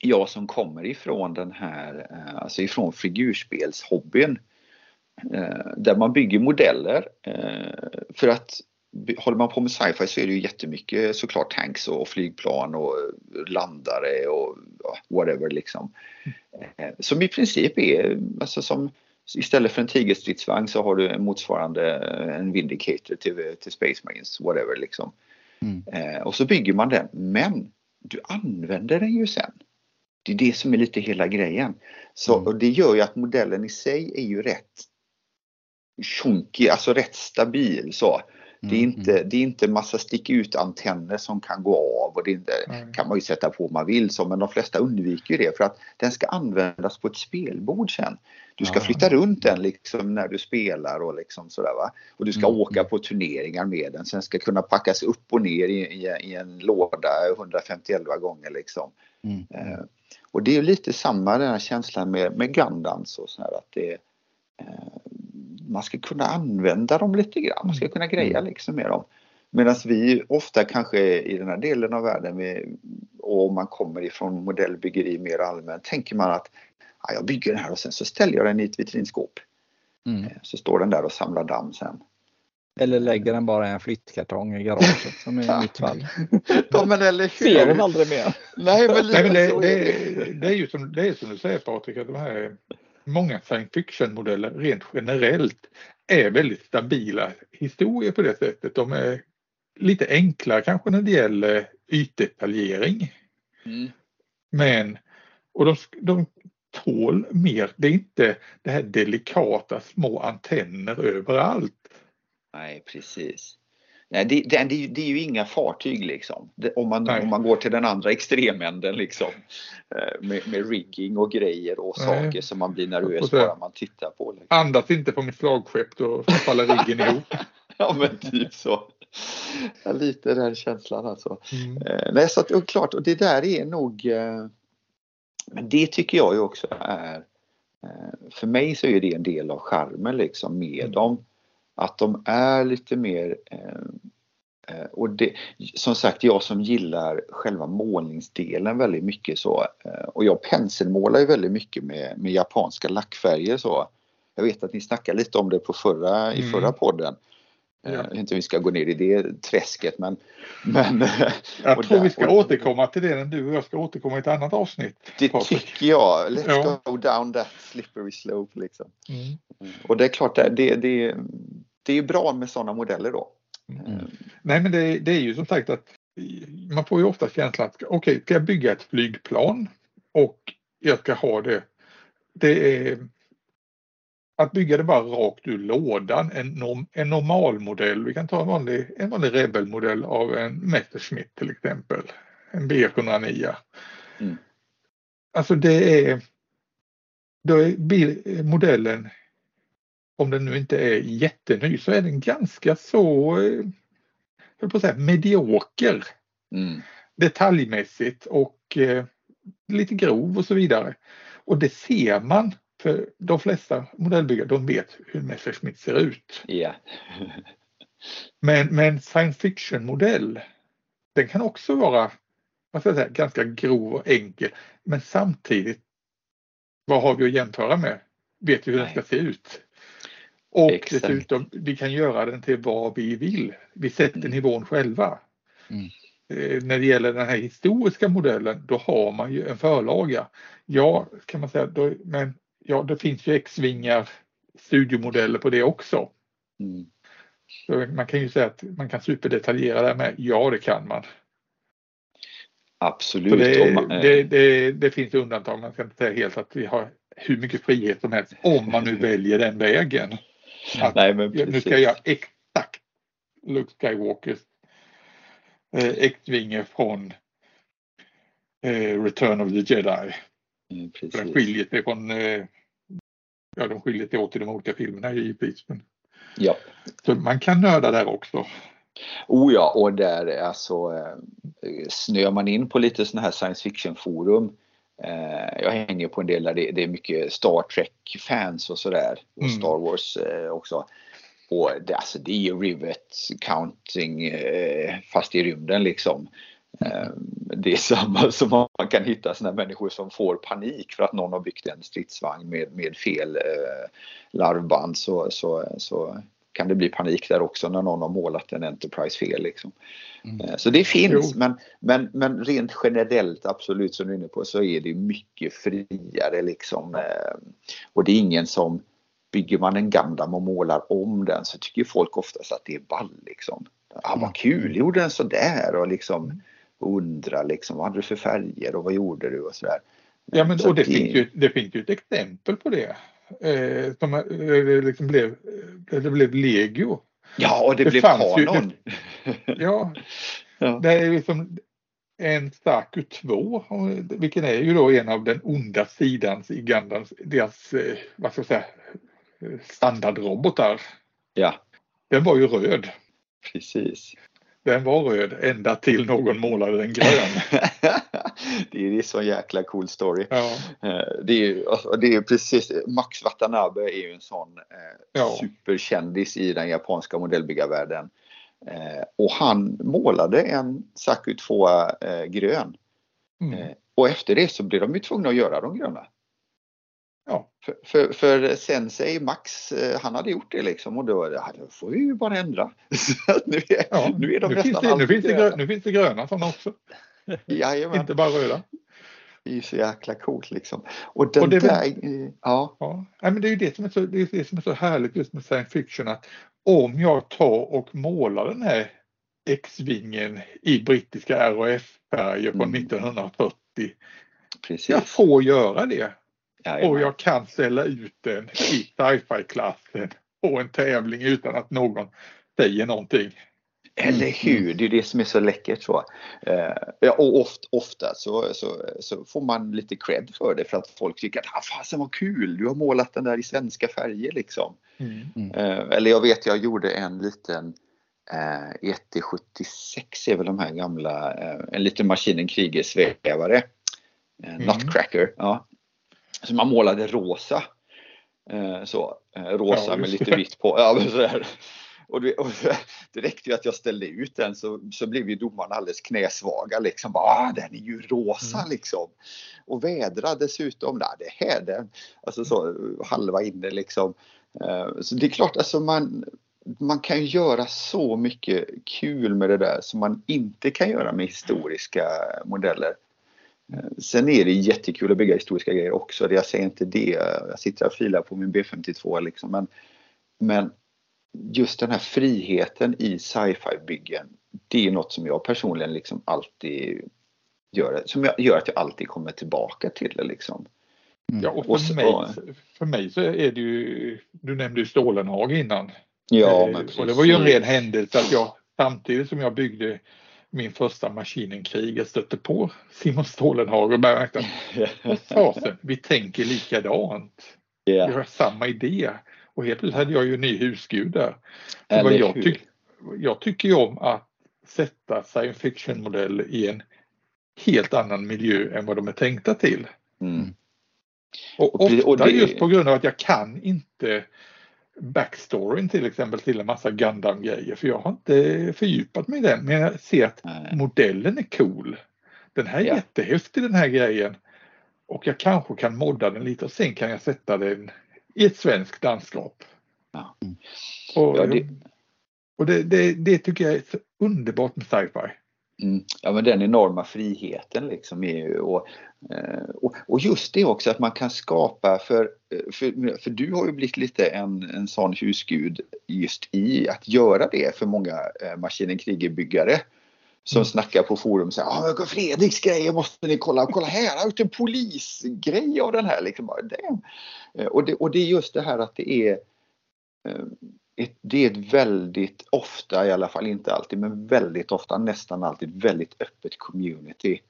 jag som kommer ifrån den här, eh, alltså ifrån figurspelshobbyn eh, där man bygger modeller eh, för att håller man på med sci-fi så är det ju jättemycket såklart tanks och flygplan och landare och whatever liksom. Mm. Som i princip är alltså som istället för en tigerstridsvagn så har du en motsvarande en Vindicator till, till Space Marines, whatever liksom. Mm. Eh, och så bygger man den, men du använder den ju sen. Det är det som är lite hela grejen. Så, mm. Och det gör ju att modellen i sig är ju rätt tjonkig, alltså rätt stabil så. Det är, mm, inte, mm. det är inte massa stick ut antenner som kan gå av och det inte, mm. kan man ju sätta på om man vill så men de flesta undviker det för att den ska användas på ett spelbord sen. Du ska flytta runt den liksom när du spelar och liksom sådär va. Och du ska mm. åka på turneringar med den. Sen ska kunna packas upp och ner i, i, i en låda 151 gånger liksom. Mm. Eh, och det är lite samma den här känslan med, med Gundams och så här att det eh, man ska kunna använda dem lite grann, man ska kunna greja mm. liksom med dem. Medan vi ofta kanske i den här delen av världen med, och om man kommer ifrån modellbyggeri mer allmänt tänker man att ja, jag bygger den här och sen så ställer jag den i ett vitrinskåp. Mm. Eh, så står den där och samlar damm sen. Eller lägger den bara i en flyttkartong i garaget som i mitt fall. ja, men eller Ser den aldrig mer. Nej men, Nej, men det, det, det, är ju som, det är som du säger Patrik, att de här många science fiction-modeller rent generellt är väldigt stabila historier på det sättet. De är lite enklare kanske när det gäller ytdetaljering. Mm. Men, och de, de tål mer. Det är inte det här delikata små antenner överallt. Nej, precis. Nej, det, det, det, det, är ju inga fartyg liksom. om, man, om man går till den andra extremänden liksom. Eh, med, med rigging och grejer och Nej. saker som man blir nervös bara man tittar på. Liksom. Andas inte på mitt slagskepp då faller riggen ihop. ja men typ så. Ja, lite den känslan alltså. Mm. Eh, nej, så att, och klart, och det där är nog eh, Men det tycker jag ju också är För mig så är det en del av charmen liksom med mm. dem att de är lite mer eh, eh, och det, som sagt, jag som gillar själva målningsdelen väldigt mycket så eh, och jag penselmålar ju väldigt mycket med, med japanska lackfärger så. Jag vet att ni snackade lite om det på förra, mm. i förra podden. Ja. Jag vet inte om vi ska gå ner i det träsket men... men jag tror där, vi ska och, återkomma till det när du och jag ska återkomma i ett annat avsnitt. Det Patrik. tycker jag. Let's ja. go down that slippery slope liksom. Mm. Och det är klart, det, det, det, det är bra med sådana modeller då. Mm. mm. Nej men det, det, är ju som sagt att man får ju ofta känslan att okej, okay, ska jag bygga ett flygplan och jag ska ha det. Det är att bygga det bara rakt ur lådan, en, norm, en normalmodell. Vi kan ta en vanlig, en vanlig Rebel-modell av en Messerschmitt till exempel. En B109. Mm. Alltså det är, då är modellen om den nu inte är jätteny så är den ganska så, eh, jag på säga, medioker. Mm. Detaljmässigt och eh, lite grov och så vidare. Och det ser man för de flesta modellbyggare de vet hur Messerschmitt ser ut. Yeah. men, men science fiction modell den kan också vara vad ska jag säga, ganska grov och enkel men samtidigt vad har vi att jämföra med? Vet vi hur Nej. den ska se ut? Och Exakt. dessutom, vi kan göra den till vad vi vill. Vi sätter mm. nivån själva. Mm. Eh, när det gäller den här historiska modellen, då har man ju en förlaga. Ja, kan man säga, då, men ja, det finns ju X-vingar studiomodeller på det också. Mm. Så man kan ju säga att man kan superdetaljera det med. Ja, det kan man. Absolut. Det, man, eh... det, det, det, finns undantag, man ska inte säga helt att vi har hur mycket frihet som helst om man nu väljer den vägen. Att, Nej, men nu ska jag exakt Luke Skywalkers eh, X-vinge från eh, Return of the Jedi. Mm, den skiljer sig från eh, Ja, de skiljer sig åt i de olika filmerna givetvis. Men, ja. Så man kan nörda där också. Oh ja, och där alltså eh, snöar man in på lite sådana här science fiction forum Eh, jag hänger på en del där det, är mycket Star Trek-fans och sådär. Och mm. Star Wars eh, också. Och det, alltså, det är ju Rivet Counting eh, fast i rymden liksom. Det är samma som man kan hitta sådana människor som får panik för att någon har byggt en stridsvagn med, med fel larvband så, så, så kan det bli panik där också när någon har målat en Enterprise fel. Liksom. Mm. Eh, så det finns men, men, men rent generellt absolut som du är inne på så är det mycket friare liksom. Eh, och det är ingen som bygger man en Gundam och målar om den så tycker folk oftast att det är ball liksom. Ja, vad kul, gjorde den sådär och liksom undrar liksom vad hade du för färger och vad gjorde du och sådär. Ja, men, Så och det, det- finns ju, det finns ju ett exempel på det. Eh, som eh, det liksom blev, eh, det blev legio. Ja, och det, Det blev kanon. Ja, Ja. det är liksom en Staku 2, vilken är ju då en av den onda sidans i Gundams, deras, eh, vad ska jag säga, standardrobotar. ja, Den var ju röd. precis. Den var röd ända till någon målade den grön. det är en så jäkla cool story. Ja, Eh, Det är ju alltså, det är precis, Max Watanabe är ju en sån eh, Ja. superkändis i den japanska modellbyggarvärlden. Eh, och han målade en Saku 2 eh, grön. mm. Och efter det så blev de ju tvungna att göra de gröna. Ja. För, för, för Sensei Max, eh, han hade gjort det liksom och då, då får vi ju bara ändra. Så att nu, är, ja. nu är de nu, finns nästan det, nu, finns det, grö- gröna. nu finns det gröna sådana också. Jajamän, Inte bara röda. det är ju så jäkla coolt liksom. Och den Och det är där, väl- eh, ja, Ja, Nej, men det är ju det som är, så, det är det som är så härligt just med science fiction att om jag tar och målar den här X-vingen i brittiska RAF-färger från Mm. 1940. precis. Jag får göra det Jajamän. och jag kan ställa ut den i sci-fi-klassen på en tävling utan att någon säger någonting. Eller hur, det är det som är så läckert så. Eh, ja, och ofta, ofta så, så, så får man lite cred för det för att folk tycker att ah, fasen vad kul, du har målat den där i svenska färger liksom. Eh, eller jag vet jag gjorde en liten eh, ET76 är väl de här gamla, eh, en liten maskinen krigersvävare. Eh, Mm. Nutcracker, ja. Så man målade rosa. Eh, så, eh, rosa Ja, med lite vitt på. Ja, men så där. Och det, och det räckte ju att jag ställde ut den så, så blev ju domarna alldeles knäsvaga liksom. Bara, ah, den är ju rosa Mm. liksom. Och vädra dessutom. Nej, det här den. Alltså så halva inne liksom. Eh, Så det är klart alltså man, man kan ju göra så mycket kul med det där som man inte kan göra med historiska modeller. Sen är det jättekul att bygga historiska grejer också. Jag säger inte det. Jag sitter och filar på min B52 liksom. Men, men just den här friheten i sci-fi byggen. Det är något som jag personligen liksom alltid gör. Som jag, gör att jag alltid kommer tillbaka till det liksom. Ja, och Och för, så- mig, för mig så är det ju, du nämnde ju Stålenhag innan. Ja, Eh, men och det var ju en precis. ren händelse att jag samtidigt som jag byggde min första maskinen krig, jag stötte på Simon Stålenhag och märkte att fasen, vi tänker likadant. Vi Ja, har samma idé. Och helt plötsligt hade jag ju en ny husgud där. Vad jag, tyck, jag tycker ju om att sätta science fiction modell i en helt annan miljö än vad de är tänkta till. Mm. Och, Och ofta och det- just på grund av att jag kan inte backstoryn till exempel till en massa Gundam-grejer för jag har inte fördjupat mig i den men jag ser att Nej. modellen är cool. Den här är Ja. jättehäftig den här grejen. Och jag kanske kan modda den lite och sen kan jag sätta den i ett svenskt landskap. Ja. Och, Ja, det- och det, det, det tycker jag är så underbart med sci-fi. Mm. Ja men den enorma friheten liksom är ju och, eh, och, och just det också att man kan skapa för, eh, för, för du har ju blivit lite en, en sån husgud just i att göra det för många eh, maskinen krigerbyggare som Mm. snackar på forum och säger ah, men Fredriks grejer måste ni kolla, kolla här, jag har gjort en polisgrej av den här liksom. Eh, Och, det, och det är just det här att det är ett, det är ett väldigt ofta, i alla fall inte alltid, men väldigt ofta, nästan alltid väldigt öppet community.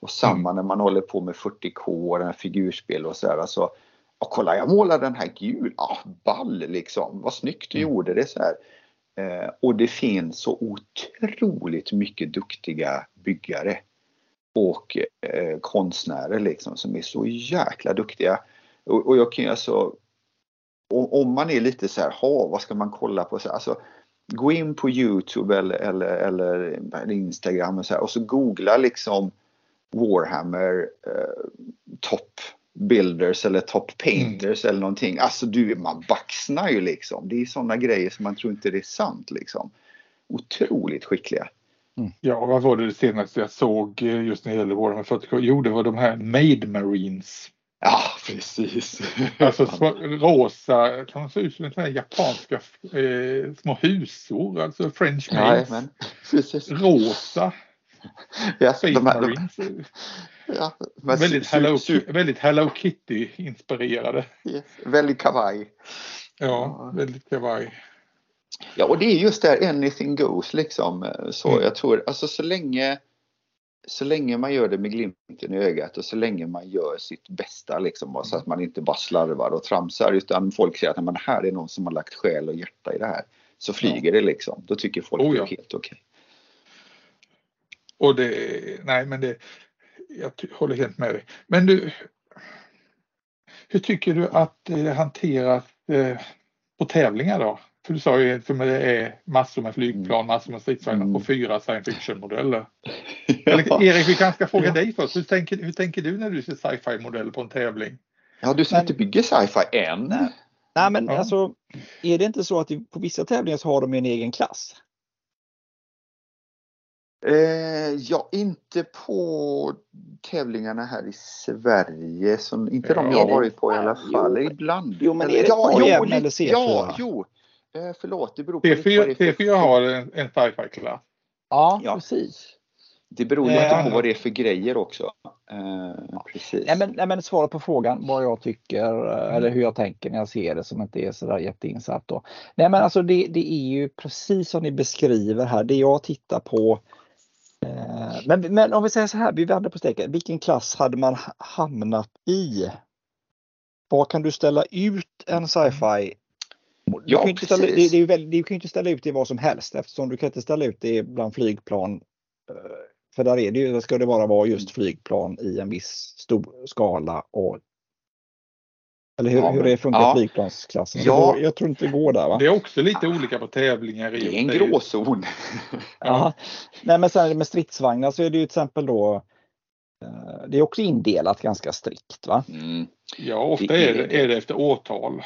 Och samma när man håller på med 40K och den här figurspel och sådär. Alltså, och kolla jag målar den här gul, ah, ball liksom, vad snyggt du Mm. gjorde det så här. Eh, och det finns så otroligt mycket duktiga byggare och eh, konstnärer liksom som är så jäkla duktiga. Och, och jag kan ju alltså om man är lite så här, ha, vad ska man kolla på? Så, här, alltså, gå in på Youtube eller, eller, eller Instagram och så, här, och så googla liksom Warhammer eh, top builders eller top painters eller någonting. Alltså du, man baxnar ju liksom. Det är sådana grejer som man tror inte det är sant liksom. Otroligt skickliga. Ja, vad var det, det senaste jag såg eh, just när det gäller Warhammer 40K? Jo, det var de här Made Marines. Ja, precis. Alltså så, rosa, kan se ut som här japanska eh, små husor, alltså French maids. Precis. Rosa, Ja, Space de här, de, ja, Väldigt Hello, väldigt Hello Kitty-inspirerade. yes, väldigt kavaj. Ja, Ja. väldigt kavaj. Ja, och det är just där anything goes liksom. Så Mm. jag tror, alltså så länge så länge man gör det med glimten i ögat och så länge man gör sitt bästa liksom och så att man inte bara slarvar och tramsar utan folk säger att "Nej, men här är någon som har lagt själ och hjärta i det här. Så flyger det liksom. Då tycker folk Oh, det ja. är helt okej. Och det, nej men det, jag håller helt med dig. Men du, hur tycker du att det hanteras eh, på tävlingar då? För du sa ju att det är massor med flygplan, massor med stridsvagnar Mm. på fyra science fiction-modeller. Eller, Erik, vi kanske ska fråga Ja. dig först. Hur tänker, hur tänker du när du ser sci-fi-modeller på en tävling? Ja, du som Men- inte bygger sci-fi än. Nej. Men Ja. alltså, är det inte så att på vissa tävlingar så har de en egen klass? Eh, ja, inte på tävlingarna här i Sverige. Som, inte de jag har varit på i alla Jo, fall. men- Ibland. jo, men är det ja, jo, eller lite- C4? Ja, jo. Eh, förlåt, det beror på lite vad T4, det är för- T4 har en, en sci-fi-klass. Ja, Ja. precis. Det beror ju Eh, lite på vad det är för grejer också. Eh, precis. Nej men, nej men svaret på frågan vad jag tycker eh, eller hur jag tänker när jag ser det som inte är sådär jätteinsatt då. Nej men alltså det, det är ju precis som ni beskriver här, det jag tittar på. Eh, men, men om vi säger så här, vi vänder på steken. Vilken klass hade man ha- hamnat i? Vad kan du ställa ut en sci-fi? Du Ja, kan ställa, det, precis. det är ju väldigt, du kan ju inte ställa ut det vad som helst eftersom du kan inte ställa ut det bland flygplan. För där är det ju, ska det bara vara just flygplan i en viss stor skala och eller hur, Ja, hur det funkar ja. flygplansklassen. Ja. Går- Jag tror inte det går där va? Det är också lite olika på tävlingar. i Det är en gråzon. Ja. Nej men sen med stridsvagnar så är det ju till exempel då eh, det är också indelat ganska strikt va? Mm. Ja, ofta Det är det. är det efter årtal.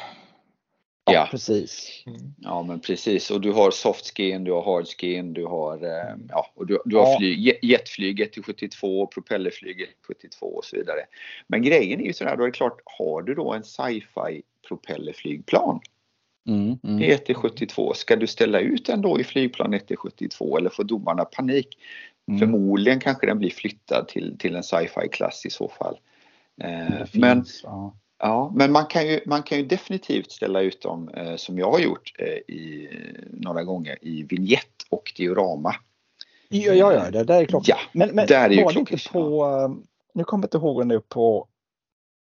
Ja. precis. Mm. Ja men precis och du har soft skin, du har hard skin, du har, eh, ja, och du, du har Ja. flyg, jet- jetflyg 1-72, propellerflyg 1-72 och så vidare. Men grejen är ju sådär, då är det klart, har du då en sci-fi propellerflygplan Mm, mm. i 1-72, ska du ställa ut den då i flygplan 1-72 eller får domarna panik? Mm. Förmodligen kanske den blir flyttad till, till en sci-fi klass i så fall. Eh, men finns, ja. Ja, men man kan ju, man kan ju definitivt ställa ut dem eh, som jag har gjort eh, i, några gånger i vignett och diorama. Ja, ja, ja, det där är klart. Ja, men men där är ju var det inte klockan, på, eh, nu kommer jag inte ihåg nu på,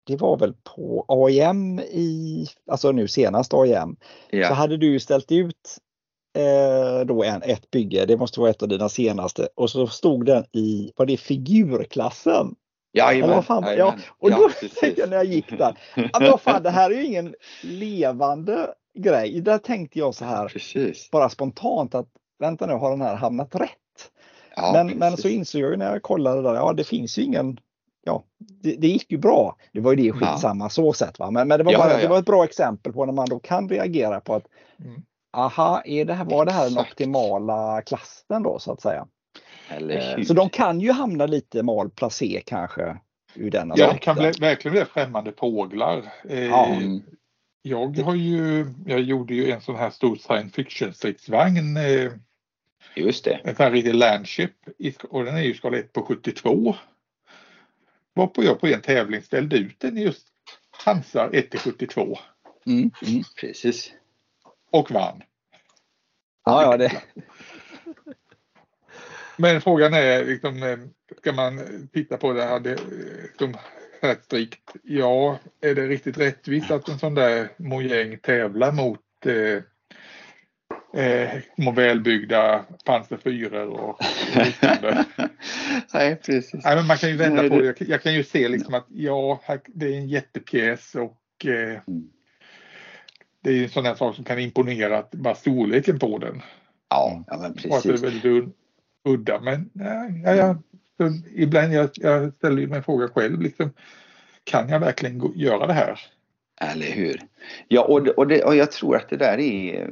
det var väl på AIM i, alltså nu senast AIM, så Ja, hade du ställt ut eh, då en, ett bygge, det måste vara ett av dina senaste, och så stod den i, var det figurklassen? Jajamän, vad fan, ja, och Ja, då tänkte jag när jag gick där, ja, men vad fan det här är ju ingen levande grej. Där tänkte jag så här, Precis. bara spontant att vänta nu, har den här hamnat rätt? Ja, men, men så insåg jag ju när jag kollade där, ja det finns ju ingen, ja det, det gick ju bra. Det var ju det skitsamma så sett va. Men, men det, var Ja, bara, ja, ja. det var ett bra exempel på när man då kan reagera på att Mm. aha, är det här, var det här den optimala klassen då så att säga. Så de kan ju hamna lite malplacé kanske ur denna Ja, kan bli, verkligen bli främmande fåglar. Eh, Ja. Jag har ju, jag gjorde ju en sån här stor science fiction stridsvagn. Eh, Just det. en sån här riktig landship och den är ju skala 1 på 72. Varpå jag på en tävling ställde ut den i just Hansa 1 till 72 Mm, mm. Precis. och vann. Ja, ja, det, Men frågan är, liksom, eh, ska man titta på det här, det, eh, här strikt? Ja, är det riktigt rättvist att en sån där mojäng tävlar mot eh, eh, små välbyggda Panzer 4 och liknande? Nej, precis. Nej, men man kan ju vända på det-. Jag, kan ju se liksom att ja, det är en jättepjäs och eh, Mm. det är en sån här sak som kan imponera, att bara storleken på den. Ja, ja men Och att det är precis. väldigt udda. Men nej, ja, ja, ibland jag, jag ställer mig frågan själv, liksom, kan jag verkligen göra det här? Eller hur? Ja, och, och, det, och jag tror att det där är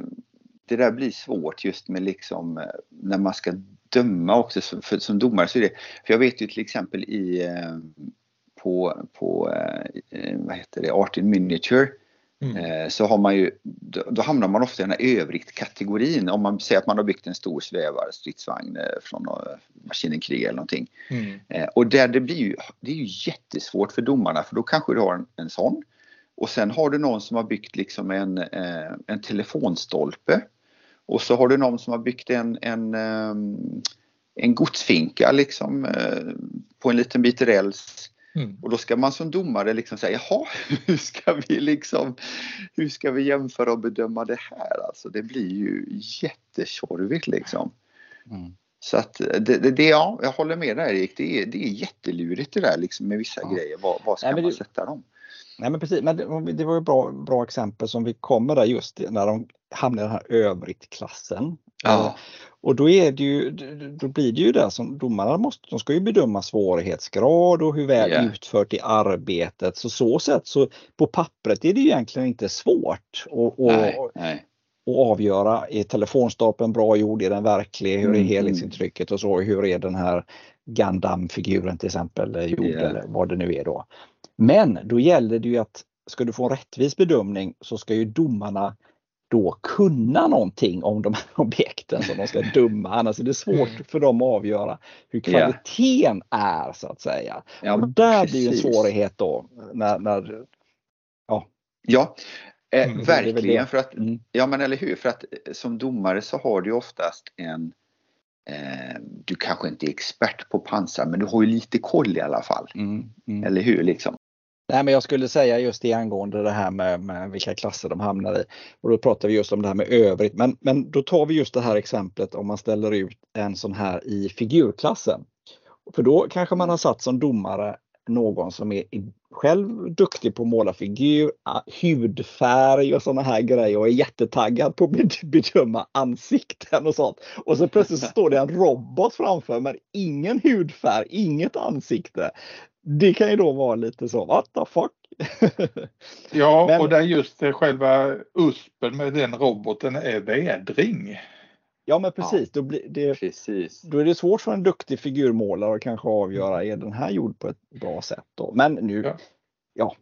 det där blir svårt just med liksom eh, när man ska döma också som, för, som domare så är det, för jag vet ju till exempel i eh, på, på vad heter det, Art in Miniature Mm. eh, så har man ju, då, hamnar man ofta i den här övrigt-kategorin. Om man säger att man har byggt en stor svävare stridsvagn eh, från eh, maskinenkrig eller någonting. Mm. Och där det blir ju, det är ju jättesvårt för domarna för då kanske du har en, en sån. Och sen har du någon som har byggt liksom en, en telefonstolpe. Och så har du någon som har byggt en, en, en godsfinka liksom på en liten bit räls. Mm. Och då ska man som domare liksom säga, jaha, hur ska vi liksom, hur ska vi jämföra och bedöma det här? Alltså det blir ju jättetjorvigt liksom. Mm. Så att det, det, det, ja, jag håller med dig Erik, det är, det är jättelurigt det där liksom med vissa Ja. grejer. Var, var ska Nej, man det- sätta dem? Nej men precis, men det, det var ju bra, bra exempel som vi kommer där just när de hamnar i den här övrigt-klassen. Eh, Och då är det ju, då blir det ju det som domarna måste, de ska ju bedöma svårighetsgrad och hur väl Ja. utfört i arbetet. Så så sätt så på pappret är det ju egentligen inte svårt att, nej, nej. att avgöra. Är telefonstapeln bra gjord? Är den verklig? Hur är Mm, helhetsintrycket och så? Hur är den här Gundam-figuren till exempel eh, gjord Ja. eller vad det nu är då. Men då gäller det ju att ska du få en rättvis bedömning så ska ju domarna då kunna någonting om de här objekten som de ska döma. Annars är det svårt Mm. för dem att avgöra hur Ja. kvaliteten är så att säga. Ja, och där blir ju en precis. svårighet då. När, när, Ja, eh, Mm, verkligen. För att, mm, ja men eller hur, för att eh, som domare så har du oftast en eh, du kanske inte är expert på pansar men du har ju lite koll i alla fall. mm, mm. Eller hur liksom? Nej, men jag skulle säga just det angående det här med, med vilka klasser de hamnar i. Och då pratar vi just om det här med övrigt. Men, men då tar vi just det här exemplet om man ställer ut en sån här i figurklassen. För då kanske man har satt som domare någon som är själv duktig på att måla figur, hudfärg och sådana här grejer och är jättetaggad på att bedöma ansikten och sånt. Och så plötsligt så står det en robot framför men ingen hudfärg, inget ansikte. Det kan ju då vara lite så, what the fuck? Ja, Men- och där just eh, själva USPen med den roboten är vädring. ja men precis, då, blir det, Precis. då är det svårt för en duktig figurmålare att kanske avgöra, är den här gjord på ett bra sätt då? Men nu, Ja. ja,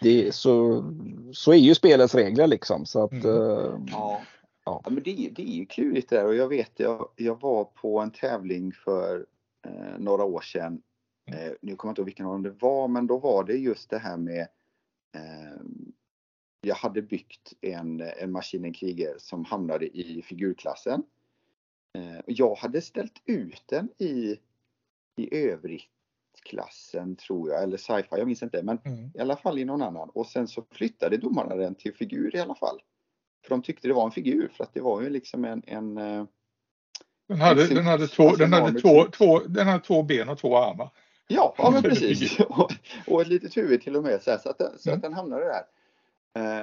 det så, så är ju spelets regler liksom. Så att, Mm. Ja. Ja. ja men det, det är ju klurigt där och jag vet jag, jag var på en tävling för eh, några år sedan. Eh, nu kommer jag inte ihåg vilken av dem det var men då var det just det här med eh, jag hade byggt en, en Maskinen Kriger som hamnade i figurklassen. Eh, jag hade ställt ut den i, i övrigt klassen tror jag, eller sci-fi, jag minns inte. Men Mm. i alla fall i någon annan. Och sen så flyttade domarna den till figur i alla fall. För de tyckte det var en figur för att det var ju liksom en, en Den hade, Precis. den hade, två, den hade, vanligt två, sett. två, den hade två ben och två armar. Ja, ja men precis. Och, och ett litet huvud till och med så, här, så, att, den, så Mm. att den hamnade där.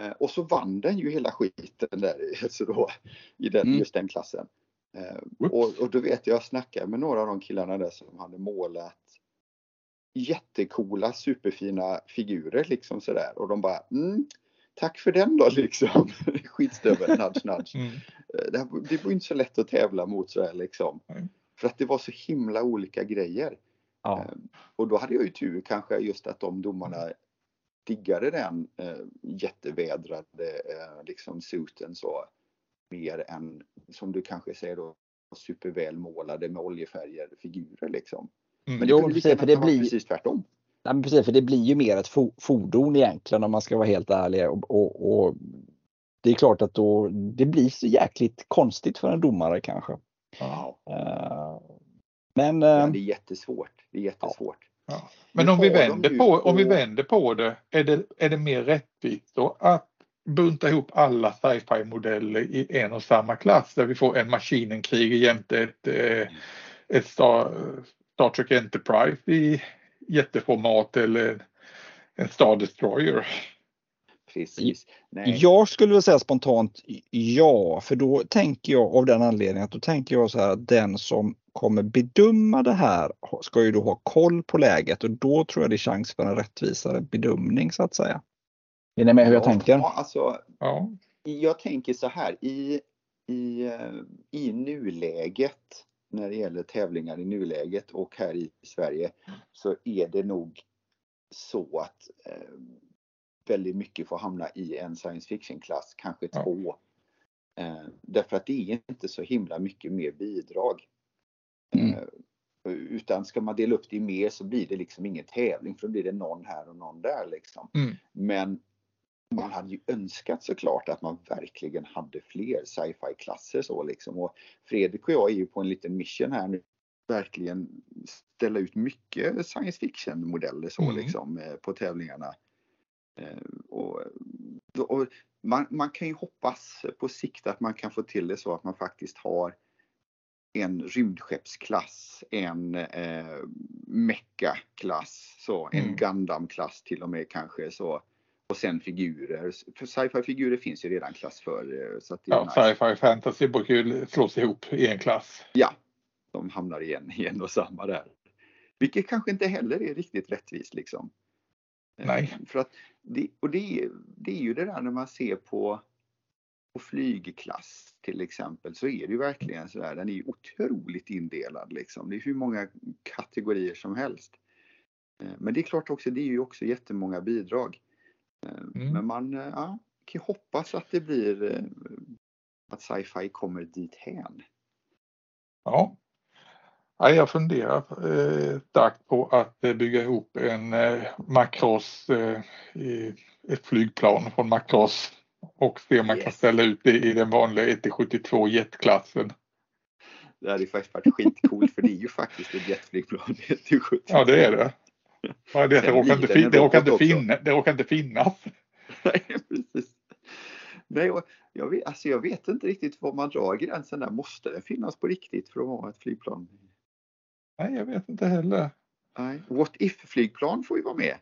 Eh, och så vann den ju hela skiten där alltså då, i den, Mm. just den klassen. Eh, och, och då vet jag, jag snackade med några av de killarna där som hade målat jättekola, superfina figurer liksom sådär. Och de bara, mm, tack för den då liksom. Skitstövel, nudge nudge. Mm. Eh, Det, här, det var inte så lätt att tävla mot så här liksom. Nej. För att det var så himla olika grejer. Ja. Eh, Och då hade jag ju tur kanske just att de domarna diggade den eh, jättevädrade eh, liksom suiten så mer än som du kanske säger då supervälmålade med oljefärger figurer liksom. Mm. Men det Jo, precis, för det blir- precis tvärtom. Nej, men precis, för det blir ju mer ett fo fordon egentligen om man ska vara helt ärlig. Och, och, och det är klart att då, det blir så jäkligt konstigt för en domare kanske. Ja. Eh, men Ja, eh, det är jättesvårt. Det är jättesvårt. Ja. Men om vi, vänder på, om vi vänder på det, är det, är det mer rättvist då att bunta ihop alla sci-fi modeller i en och samma klass där vi får en Maskinenkrig jämte ett, eh, ett Star, Star Trek Enterprise i jätteformat eller en Star Destroyer. Precis. Nej. Jag skulle vilja säga spontant ja, för då tänker jag av den anledningen att då tänker jag så här att den som kommer bedöma det här ska ju då ha koll på läget och då tror jag det är chans för en rättvisare bedömning så att säga. Är ni med hur jag Ja, tänker? Ja, alltså, Ja. jag tänker så här i, i, eh, i nuläget när det gäller tävlingar i nuläget och här i Sverige så är det nog så att eh, väldigt mycket får hamna i en science fiction-klass, kanske Ja. två. Eh, därför att det är inte så himla mycket mer bidrag. Mm. Eh, utan ska man dela upp det i mer så blir det liksom ingen tävling för då blir det någon här och någon där liksom. Mm. Men man hade ju önskat såklart att man verkligen hade fler sci-fi klasser så liksom. Och Fredrik och jag är ju på en liten mission här nu. Verkligen ställa ut mycket science fiction modeller så Mm. liksom eh, på tävlingarna. Eh, Och, och man, man kan ju hoppas på sikt att man kan få till det så att man faktiskt har en rymdskeppsklass, en eh, mecha-klass, så, en Mm. Gundam-klass till och med kanske så. Och sen figurer. För sci-fi figurer finns ju redan klass för. eh, Så att det är Ja, nice. sci-fi fantasy brukar ju slås ihop i en klass. Ja, de hamnar igen i en och samma där. Vilket kanske inte heller är riktigt rättvist liksom. Eh, Nej. För att det, och det, det är ju det där när man ser på, på flygklass till exempel så är det ju verkligen så där, den är ju otroligt indelad liksom. Det är hur många kategorier som helst. Eh, Men det är klart också, det är ju också jättemånga bidrag. Eh, Mm. Men man eh, ja, kan ju hoppas att det blir att sci-fi kommer dit hän. Ja. Ja, jag funderar starkt på att bygga ihop en Macross, ett flygplan från Macross och se om man kan Yes. ställa ut det i den vanliga 1-72 jetklassen. Det hade ju faktiskt varit skitcoolt för det är ju faktiskt ett jetflygplan till 70. Ja, det är det. Bara det, det, råkar inte, fin- det, råkar inte finna, det råkar inte finnas. Nej, precis. Nej, jag, vet, alltså jag vet inte riktigt var man drar gränsen där. Måste det finnas på riktigt för att vara ett flygplan? Nej, jag vet inte heller. Nej. What if-flygplan får ju vara med.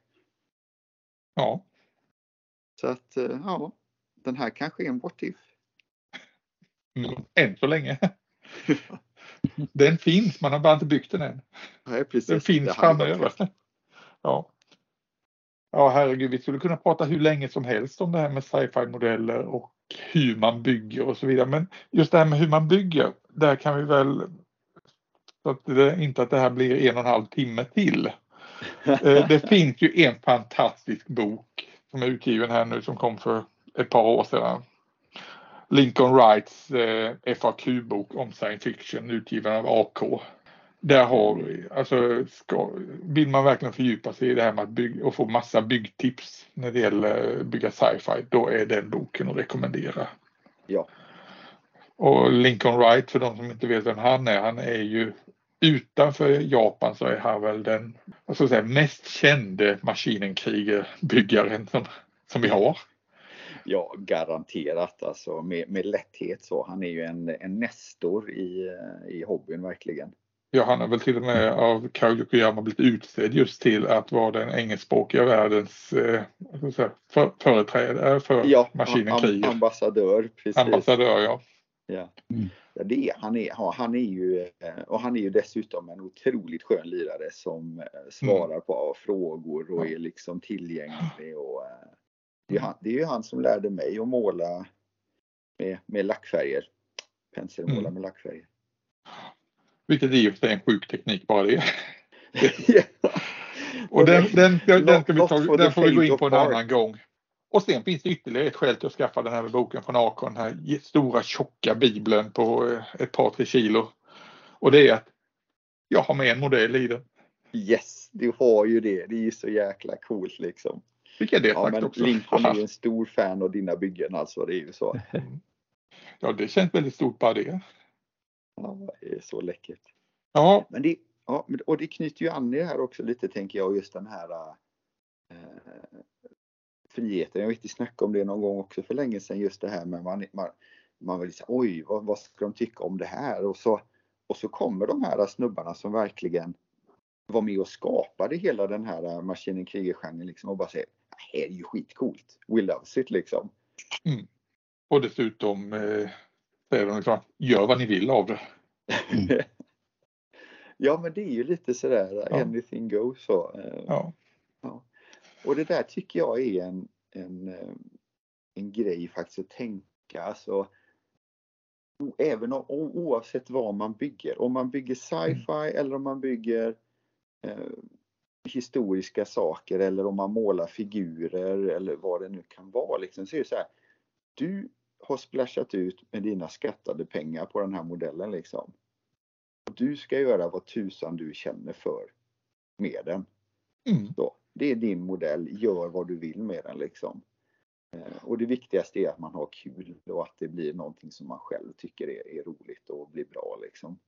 Ja, Så att, eh, ja, den här kanske är en what if. mm. än så länge. Den finns, man har bara inte byggt den än. Nej, precis. Den finns framöver. Ja. Ja, herregud, vi skulle kunna prata hur länge som helst om det här med sci-fi modeller och hur man bygger och så vidare. Men just det här med hur man bygger, där kan vi väl så att det, inte att det här blir en och en halv timme till. Eh, Det finns ju en fantastisk bok som är utgiven här nu som kom för ett par år sedan. Lincoln Wrights eh, FAQ-bok om science fiction utgiven av AK. Där har vi, alltså ska, vill man verkligen fördjupa sig i det här med att bygga och få massa byggtips när det gäller att bygga sci-fi, då är den boken att rekommendera. Ja. Och Lincoln Wright, för de som inte vet vem han är, han är ju utanför Japan så är han väl den vad ska jag säga, mest kände maskinenkrigerbyggaren som, som vi har. Ja, garanterat alltså med, med lätthet så. Han är ju en, en nestor i, i hobbyn verkligen. Ja, han har väl till och med av Kao Yokoyama blivit utsedd just till att vara den engelskspråkiga världens eh, säga, för, företrädare för Ja, maskinenkriget. am- ambassadör. Precis. Ambassadör, ja. Ja. Mm. Ja, det är, han, är, ja, han är ju eh, och han är ju dessutom en otroligt skön lirare som eh, svarar på frågor och Ja. är liksom tillgänglig. Och, eh, det, är han, det är ju han som lärde mig att måla med, med lackfärger. Penselmåla Mm. med lackfärger. Vilket i och för sig är en sjuk teknik bara det. Ja. Och den, den, den, den, ska vi ta, den får vi gå in på en annan gång. Och sen finns det ytterligare ett skäl till att skaffa den här boken från Akon, den här stora tjocka bibeln på eh, ett par tre kilo. Och det är att jag har med en modell i den. Yes, du har ju det. Det är ju så jäkla coolt liksom. Fick jag det Ja, sagt också? Lincoln är ju en stor fan av dina byggen alltså. Det är ju så. ja, det känns väldigt stort bara det. Ja, det är så läckert. Ja, Men det, ja, och det knyter ju an i det här också lite tänker jag, just den här eh, friheten. Jag vet, vi snackade om det någon gång också för länge sedan, just det här med man, man, man vill säga oj, vad, vad ska de tycka om det här? Och så, och så kommer de här snubbarna som verkligen var med och skapade hela den här maskinen krigergenren liksom och bara säger här är ju skitcoolt. We loves it liksom. och dessutom eh, säger de liksom, gör vad ni vill av det. ja men det är ju lite sådär Ja. anything goes så. eh, Ja. Och det där tycker jag är en, en, eh, en grej faktiskt att tänka. Alltså, även om, oavsett vad man bygger. Om man bygger sci-fi eller om man bygger eh, historiska saker eller om man målar figurer eller vad det nu kan vara. Liksom, så är det så här, du har splashat ut med dina skattade pengar på den här modellen liksom. Du ska göra vad tusan du känner för med den. Mm. Så, det är din modell, gör vad du vill med den liksom. Eh, Och det viktigaste är att man har kul och att det blir någonting som man själv tycker är, är roligt och blir bra liksom.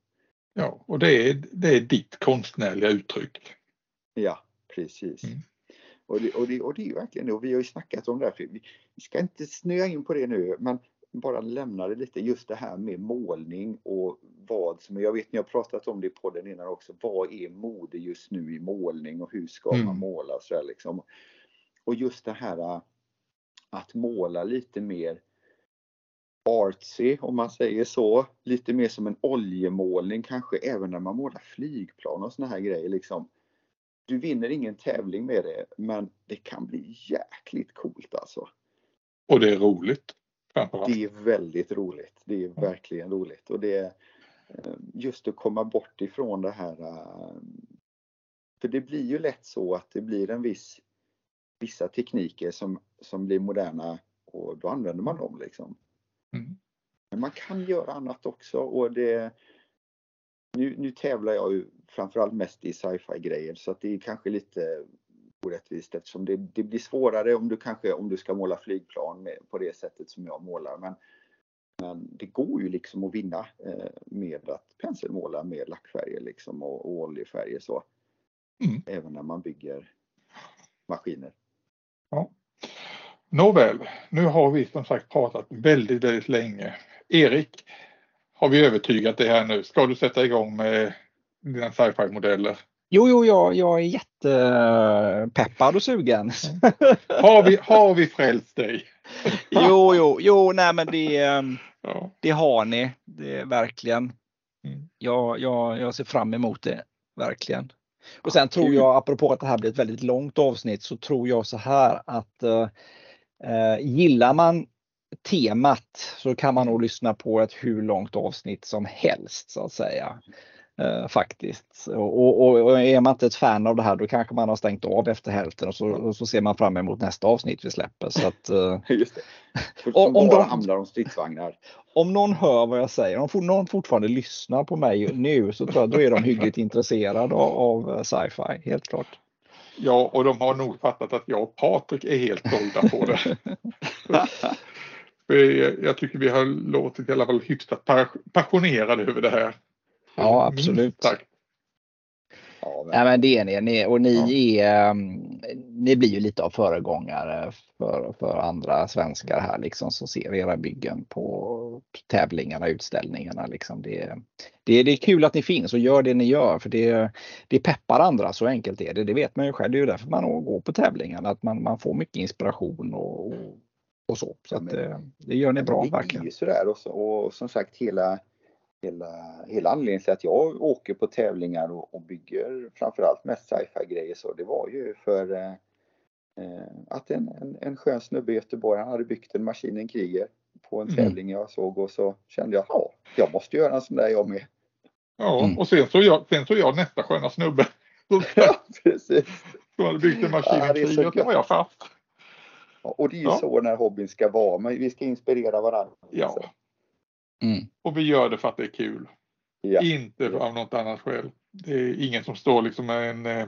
Ja, och det är, det är ditt konstnärliga uttryck. Ja, precis. Mm. Och, det, och, det, och det är ju verkligen det. Och vi har ju snackat om det här. Vi, vi ska inte snöa in på det nu, men bara lämna det lite. Just det här med målning och vad som, jag vet ni har pratat om det i podden innan också. Vad är mode just nu i målning och hur ska Mm. man måla och så där liksom. Och just det här äh, att måla lite mer artsy om man säger så. Lite mer som en oljemålning kanske även när man målar flygplan och såna här grejer liksom. Du vinner ingen tävling med det men det kan bli jäkligt coolt alltså. Och det är roligt. Det är väldigt roligt. Det är verkligen roligt och det är eh, just att komma bort ifrån det här. eh, För det blir ju lätt så att det blir en viss vissa tekniker som, som blir moderna och då använder man dem liksom. Mm. Men man kan göra annat också och det nu, nu tävlar jag ju framförallt mest i sci-fi grejer så att det är kanske lite orättvist eftersom det, det blir svårare om du kanske om du ska måla flygplan med, på det sättet som jag målar. Men, men det går ju liksom att vinna eh, med att penselmåla med lackfärger liksom och, och oljefärger så. Mm. Även när man bygger maskiner. Nåväl, nu har vi som sagt pratat väldigt, väldigt länge. Erik, har vi övertygat dig här nu? Ska du sätta igång med dina sci-fi-modeller? Jo, jo, jag, jag är jättepeppad och sugen. Har vi, har vi frälst dig? jo, jo, jo, nej men det, ehm, Ja. det har ni. Det verkligen. Mm. Jag, jag, jag ser fram emot det. Verkligen. Och sen tror jag, apropå att det här blir ett väldigt långt avsnitt, så tror jag så här att eh, eh, gillar man temat så kan man nog lyssna på ett hur långt avsnitt som helst så att säga. Eh, faktiskt. Och, och, och är man inte ett fan av det här då kanske man har stängt av efter hälften och så, och så ser man fram emot nästa avsnitt vi släpper. Så att, eh, Just det. Som Om- bara de- handlar om stridsvagnar. om någon hör vad jag säger, om någon fortfarande lyssnar på mig nu så tror jag då är de hyggligt intresserade av, av eh, sci-fi, helt klart. ja, och de har nog fattat att jag och Patrik är helt sålda på det. Jag- tycker vi har låtit i alla fall hyfsat pas- passionerade över det här. Ja, Minst absolut. sagt. Ja, Nej, men det är ni, och ni Ja. är, um, ni blir ju lite av föregångare för, för andra svenskar här liksom som ser era byggen på tävlingarna, utställningarna liksom. Det, det, det är kul att ni finns och gör det ni gör för det, det peppar andra, så enkelt är det. Det vet man ju själv, det är ju därför man går på tävlingarna, att man, man får mycket inspiration och, och, och så. Så Ja, att men- det, det gör ni bra det är verkligen. ju sådär och, så, och som sagt hela, hela, hela anledningen till att jag åker på tävlingar och, och bygger framförallt mest sci-fi grejer så det var ju för eh, eh, att en, en, en skön snubbe i Göteborg han hade byggt en Maskinen Kriger på en Mm. tävling jag såg och så kände jag ja, jag måste göra en sån där jag med. Ja, Mm. och sen så jag, sen så jag nästa sköna snubbe. Ja, precis. som hade byggt en maskin Ja, det är så var jag fast. Ja, Och det är ju Ja. så den här hobbyn ska vara, men vi ska inspirera varandra. Ja, Mm. och vi gör det för att det är kul. Ja. Inte Ja. av något annat skäl. Det är ingen som står liksom med en eh,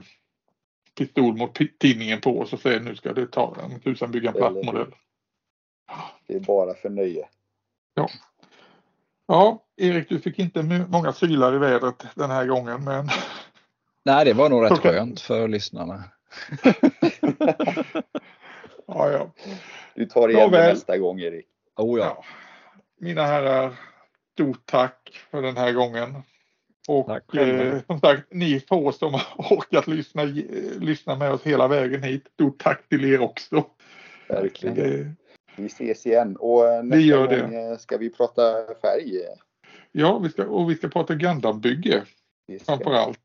pistol mot tidningen på oss och säger nu ska du ta en tusan bygga en Eller platt modell. Det är bara för nöje. Ja, Erik, du fick inte många sylar i vädret den här gången, men Nej, det var nog rätt skönt för lyssnarna. ja, ja. Du tar igen det nästa gång Erik. Oh ja. ja. Mina herrar, stort tack för den här gången. Och Tack eh, som sagt, ni få som har orkat lyssna, eh, lyssna med oss hela vägen hit. Stort tack till er också. Verkligen. Eh, Vi ses igen och eh, nästa gör det. gång eh, ska vi prata färg. ja, vi ska, och vi ska prata Gundam-bygge framför allt.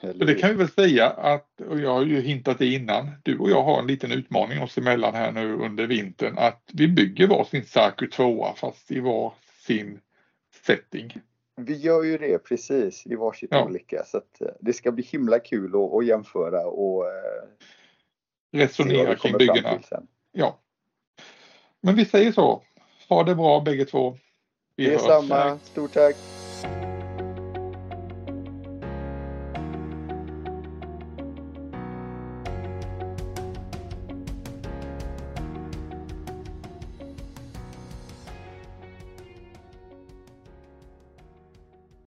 Eller det kan vi väl säga att, och jag har ju hintat det innan, du och jag har en liten utmaning oss emellan här nu under vintern att vi bygger varsin Saku 2 fast i var sin setting. Vi gör ju det precis i varsitt Ja. olika så att eh, det ska bli himla kul att, att jämföra och eh, Resonera kring byggena. Ja. Men vi säger så. Ha det bra bägge två. Vi Det är hörs. samma. Stort tack!